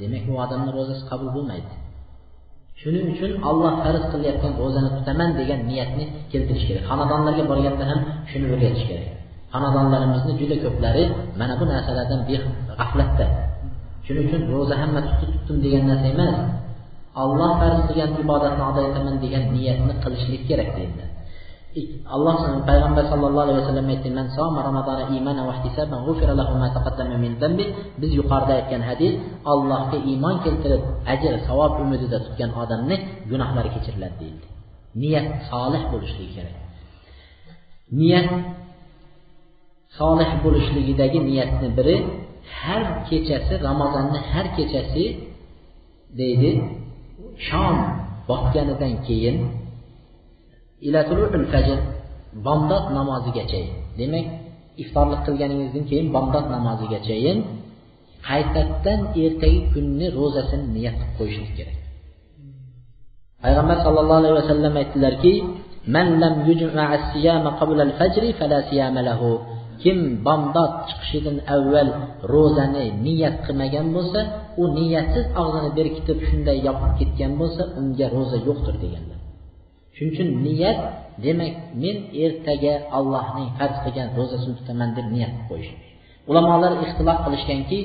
demak u odamni ro'zasi qabul bo'lmaydi. Shuning uchun olloh farz qilayotgan ro'zani tutaman degan niyatni keltirish kerak. Xonadonlarga borganda ham shuni o'rgatish kerak. Xonadonlarimizni juda ko'plari mana bu narsalardan g'aflatda shuning uchun ro'za hamma tutdi tutdim degan narsa emas. Olloh farz qilgan ibodatni ado etaman degan niyatni qilishlik kerak deydilar alloh payg'ambar sallallohu alayhi vasallam aytdi biz yuqorida aytgan hadis allohga iymon keltirib ajr savob umidida tutgan odamni gunohlari kechiriladi deyildi. Niyat solih bo'lishligi kerak. Niyat solih bo'lishligidagi niyatni biri har kechasi ramazonni har kechasi deydi shom botganidan keyin fajr bomdod namozigacha demak iftorlik qilganingizdan keyin bomdod namozigachayin qaytadan ertagi kunni ro'zasini niyat qilib qo'yishlik kerak. Payg'ambar sallallohu alayhi vasallam aytdilarki kim bomdod chiqishidan avval ro'zani niyat qilmagan bo'lsa u niyatsiz og'zini berkitib shunday yopib ketgan bo'lsa unga ro'za yo'qdir deganlar shuning uchun niyat demak men ertaga allohning farz qilgan ro'zasini tutaman deb niyat qilib qo'yish ulamolar ixtilof qilishganki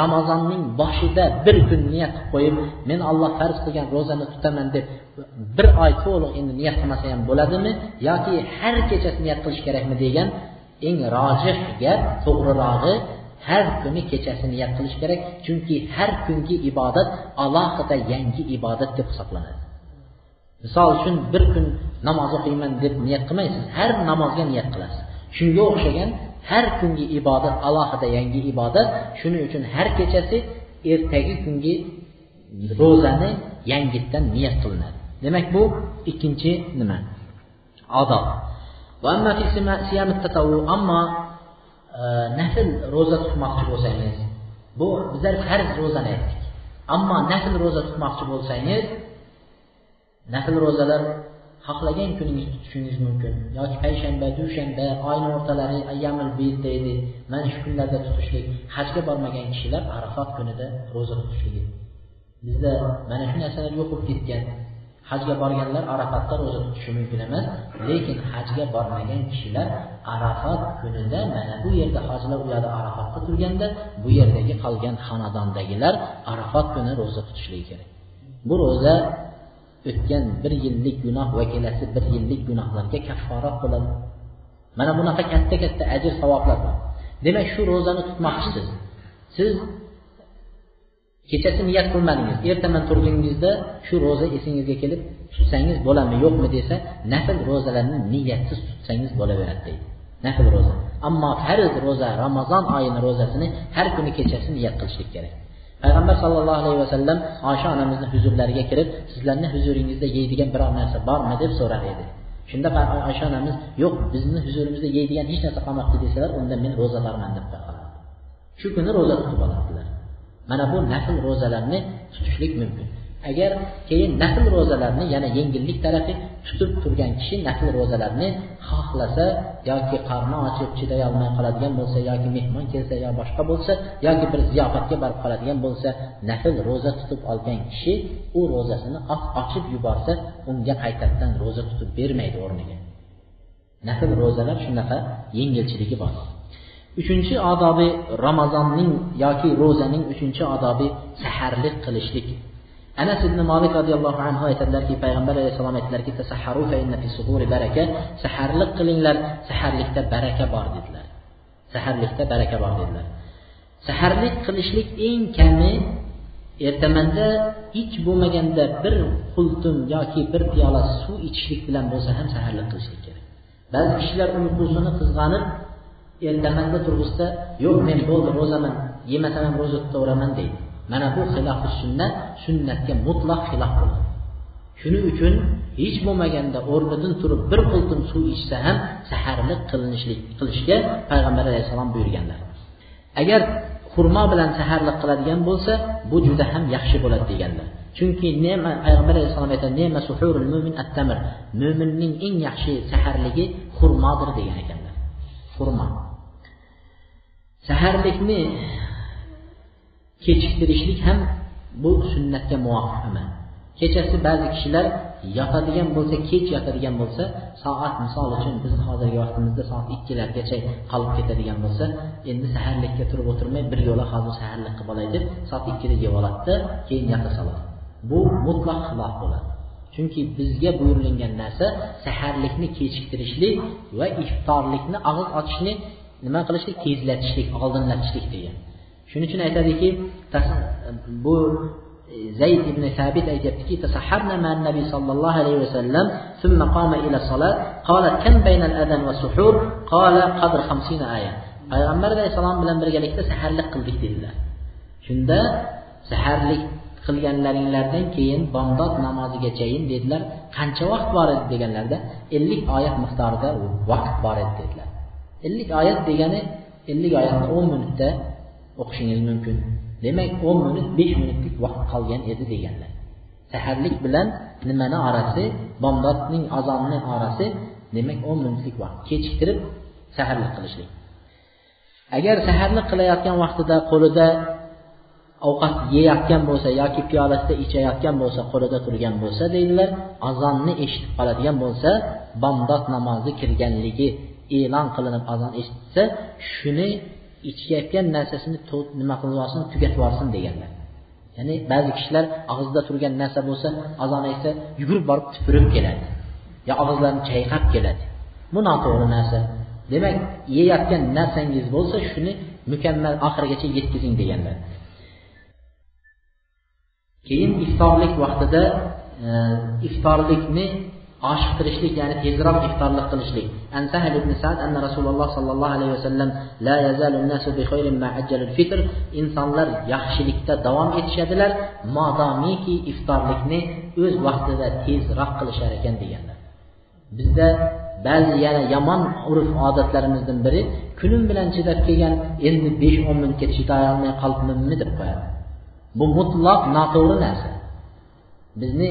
ramazonning boshida bir kun niyat qilib qo'yib men alloh farz qilgan ro'zani tutaman deb bir oy to'liq endi niyat qilmasa ham bo'ladimi yoki har kecha niyat qilish kerakmi degan eng rojih gap to'g'rirog'i har kuni kechasi niyat qilish kerak. Chunki har kungi ibodat alohida yangi ibodat deb hisoblanadi. Misol uchun bir kun namoz o'qiyman deb niyat qilmaysiz har namozga niyat qilasiz. Shunga o'xshagan har kungi ibodat alohida yangi ibodat shuning uchun har kechasi ertagi kungi ro'zani yangitdan niyat qilinadi. Demak bu ikkinchi nima? Odob. Ammo e, nafl ro'za tutmoqchi bo'lsangiz bu bizlar farz ro'zani aytdik. Ammo nafl ro'za tutmoqchi bo'lsangiz nafl ro'zalar xohlagan kuningiz tutishingiz mumkin. Yoki payshanba dushanba oyni o'rtalari ayyamil bid deydi. Mana shu kunlarda tutishlik hajga bormagan kishilar arafat kunida ro'za tutishligi. Bizda mana shu narsalar yo'q bo'lib ketgan hajga borganlar arafatda ro'za tutishi mumkin emas lekin hajga bormagan kishilar arafat kunida mana bu yerda hojilar u yoqda arafatda turganda bu yerdagi qolgan xonadondagilar arafat kuni ro'za tutishligi kerak. Bu ro'za o'tgan bir yillik gunoh va kelasi bir yillik gunohlarga kafforat bo'ladi mana bunaqa katta katta ajr savoblar bor. Demak shu ro'zani tutmoqchisiz. Siz kechasi niyat qilmadingiz. Ertaman turdingizda shu ro'za esingizga kelib tutsangiz bo'ladimi yo'qmi desa nafl ro'zalarni niyatsiz tutsangiz bo'laveradi deydi. Nafl ro'za. Ammo farz ro'za ramazon oyini ro'zasini har kuni kechasi niyat qilishlik kerak. Payg'ambar sallallohu alayhi vasallam oysha onamizni huzurlariga kirib sizlarni huzuringizda yeydigan biror narsa bormi? deb so'rar edi. Shunda oysha onamiz yo'q bizni huzurimizda yeydigan hech narsa qolmabdi desalar unda men ro'zadorman deb qo'yqolardi shu kuni ro'za tutib olardilar. Mana bu nafl ro'zalarni tutishlik mumkin. Agar keyin nafl ro'zalarni yana yengillik tarafi tutib turgan kishi nafl ro'zalarni xohlasa yoki qorni ochib chidayolmay qoladigan bo'lsa yoki mehmon kelsa yo boshqa bo'lsa yoki bir ziyofatga borib qoladigan bo'lsa nafl ro'za tutib olgan kishi u ro'zasini ochib yuborsa unga qaytadan ro'za tutib bermaydi o'rniga. Nafl ro'zalar shunaqa yengilchiligi bor. Uchinchi odobi ramazonning yoki ro'zaning uchinchi odobi saharlik qilishlik. Anas ibn molik roziyallohu anhu aytadilarki payg'ambar alayhissalom aytdilarki baraka. Saharlik qilinglar saharlikda baraka bor dedilar. Saharlikda baraka bor dedilar. Saharlik qilishlik eng kami ertamanda hech bo'lmaganda bir qultum yoki bir piyola suv ichishlik bilan bo'lsa ham saharlik qilishlik kerak. Ba'zi kishilar uyqusini qizg'anib ertamanda turg'izsa yo'q men bo'ldi ro'zaman yemasam ham ro'za tutaveraman deydi. Mana bu xilofi sunnat sunnatga mutlaq xilof bo'ladi. Shuning uchun hech bo'lmaganda o'rnidan turib bir qultum suv ichsa ham saharlik qilinishlik qilishga payg'ambar alayhissalom buyurganlar. Agar xurmo bilan saharlik qiladigan bo'lsa bu juda ham yaxshi bo'ladi deganlar. Chunki nema payg'ambar alayhissalom aytadi nema suhurul mo'min attamir mo'minning eng yaxshi saharligi xurmodir degan ekanlar. Xurmo. Saharlikni kechiktirishlik ham bu sunnatga muvofiq amal. Kechasi ba'zi kishilar yotadigan bo'lsa kech yotadigan bo'lsa soat misol uchun biz hozirgi vaqtimizda soat ikkilargacha qolib ketadigan bo'lsa endi saharlikka turib o'tirmay bir yo'la hozir saharlik qilib olay deb soat ikkida yeb oladida keyin yota soladi. Bu mutlaq xilof bo'ladi. Chunki bizga buyurilgan narsa saharlikni kechiktirishlik va iftorlikni og'iz ochishni nima qilishlik tezlatishlik oldinlatishlik degan. shuning uchun aytadiki bu e, zayd ibn sabit aytyaptiki tasaharna nabiy sollallohu alayhi vasallam thumma qoma ila salat. Qala kam bayna adan va suhur? Qala qadr 50 aya payg'ambar alayhissalom bilan birgalikda saharlik qildik dedilar. Shunda saharlik qilganlaringlardan keyin bomdod namozigachayin dedilar. Qancha vaqt bor edi? deganlarda ellik oyat miqdorida vaqt bor edi dedilar. Ellik oyat degani ellik oyatni o'n minutda o'qishingiz mumkin. Demak o'n minut besh minutlik vaqt qolgan edi deganlar. Saharlik bilan nimani orasi bomdodning azonni orasi demak o'n minutlik vaqt kechiktirib saharlik qilishlik. Agar saharlik qilayotgan vaqtida qo'lida ovqat yeyotgan bo'lsa yoki piyolasida ichayotgan bo'lsa qo'lida turgan bo'lsa deydilar azonni eshitib qoladigan bo'lsa bomdod namozi kirganligi e'lon qilinib azon eshitsa shuni ichayotgan narsasini nima qilib tugatib yuborsin deganlar. Ya'ni ba'zi kishilar og'zida turgan narsa bo'lsa azon aytsa yugurib borib tupurib keladi. Yo og'izlarini chayqab keladi. Bu noto'g'ri narsa. Demak yeyotgan narsangiz bo'lsa shuni mukammal oxirigacha yetkazing deganlar. Keyin iftorlik vaqtida e, iftorlikni oshiqtirishlik ya'ni tezroq iftorlik qilishlik. An sahl ibn sad anna rasululloh sollallohu alayhi vasallam la yazalu nasu bi khayrin ma ajjalul fitr. Insonlar yaxshilikda davom etishadilar modomiki iftorlikni o'z vaqtida tezroq qilishar ekan deganlar. Bizda ba'zi yana yomon urf odatlarimizdan biri kunim bilan chidab kelgan endi besh o'n minutga chidayolmay qolibmanmi deb qo'yadi. Bu mutlaq noto'g'ri narsa. Bizni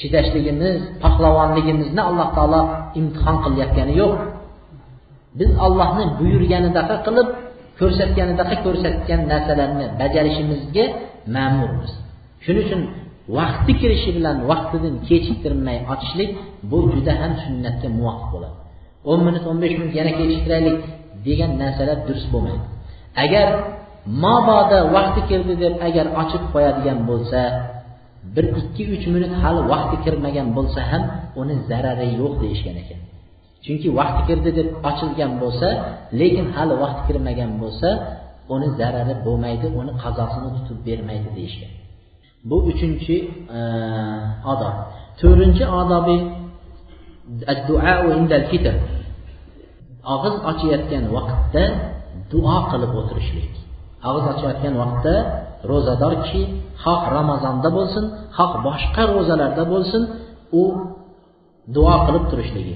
chidashligimiz pahlavonligimizni alloh taolo imtihon qilayotgani yo'q. Biz allohni buyurganidaqa qilib ko'rsatganidaqa ko'rsatgan narsalarni bajarishimizga ma'murmiz. Shuning uchun vaqti kirishi bilan vaqtidan kechiktirmay ochishlik bu juda ham sunnatga muvofiq bo'ladi. o'n minut o'n besh minut yana kechiktiraylik degan narsalar durust bo'lmaydi. Agar mabodo vaqti keldi deb agar ochib qo'yadigan bo'lsa bir ikki uch minut hali vaqti kirmagan bo'lsa ham uni zarari yo'q deyishgan ekan. Chunki vaqti kirdi deb ochilgan bo'lsa lekin hali vaqti kirmagan bo'lsa uni zarari bo'lmaydi uni qazosini tutib bermaydi deyishgan. Bu uchinchi e, odob. To'rtinchi odobi og'iz ochayotgan vaqtda duo qilib o'tirishlik. Og'iz ochayotgan vaqtda ro'zador kishi xoh ramazonda bo'lsin xoh boshqa ro'zalarda bo'lsin u duo qilib turishligi.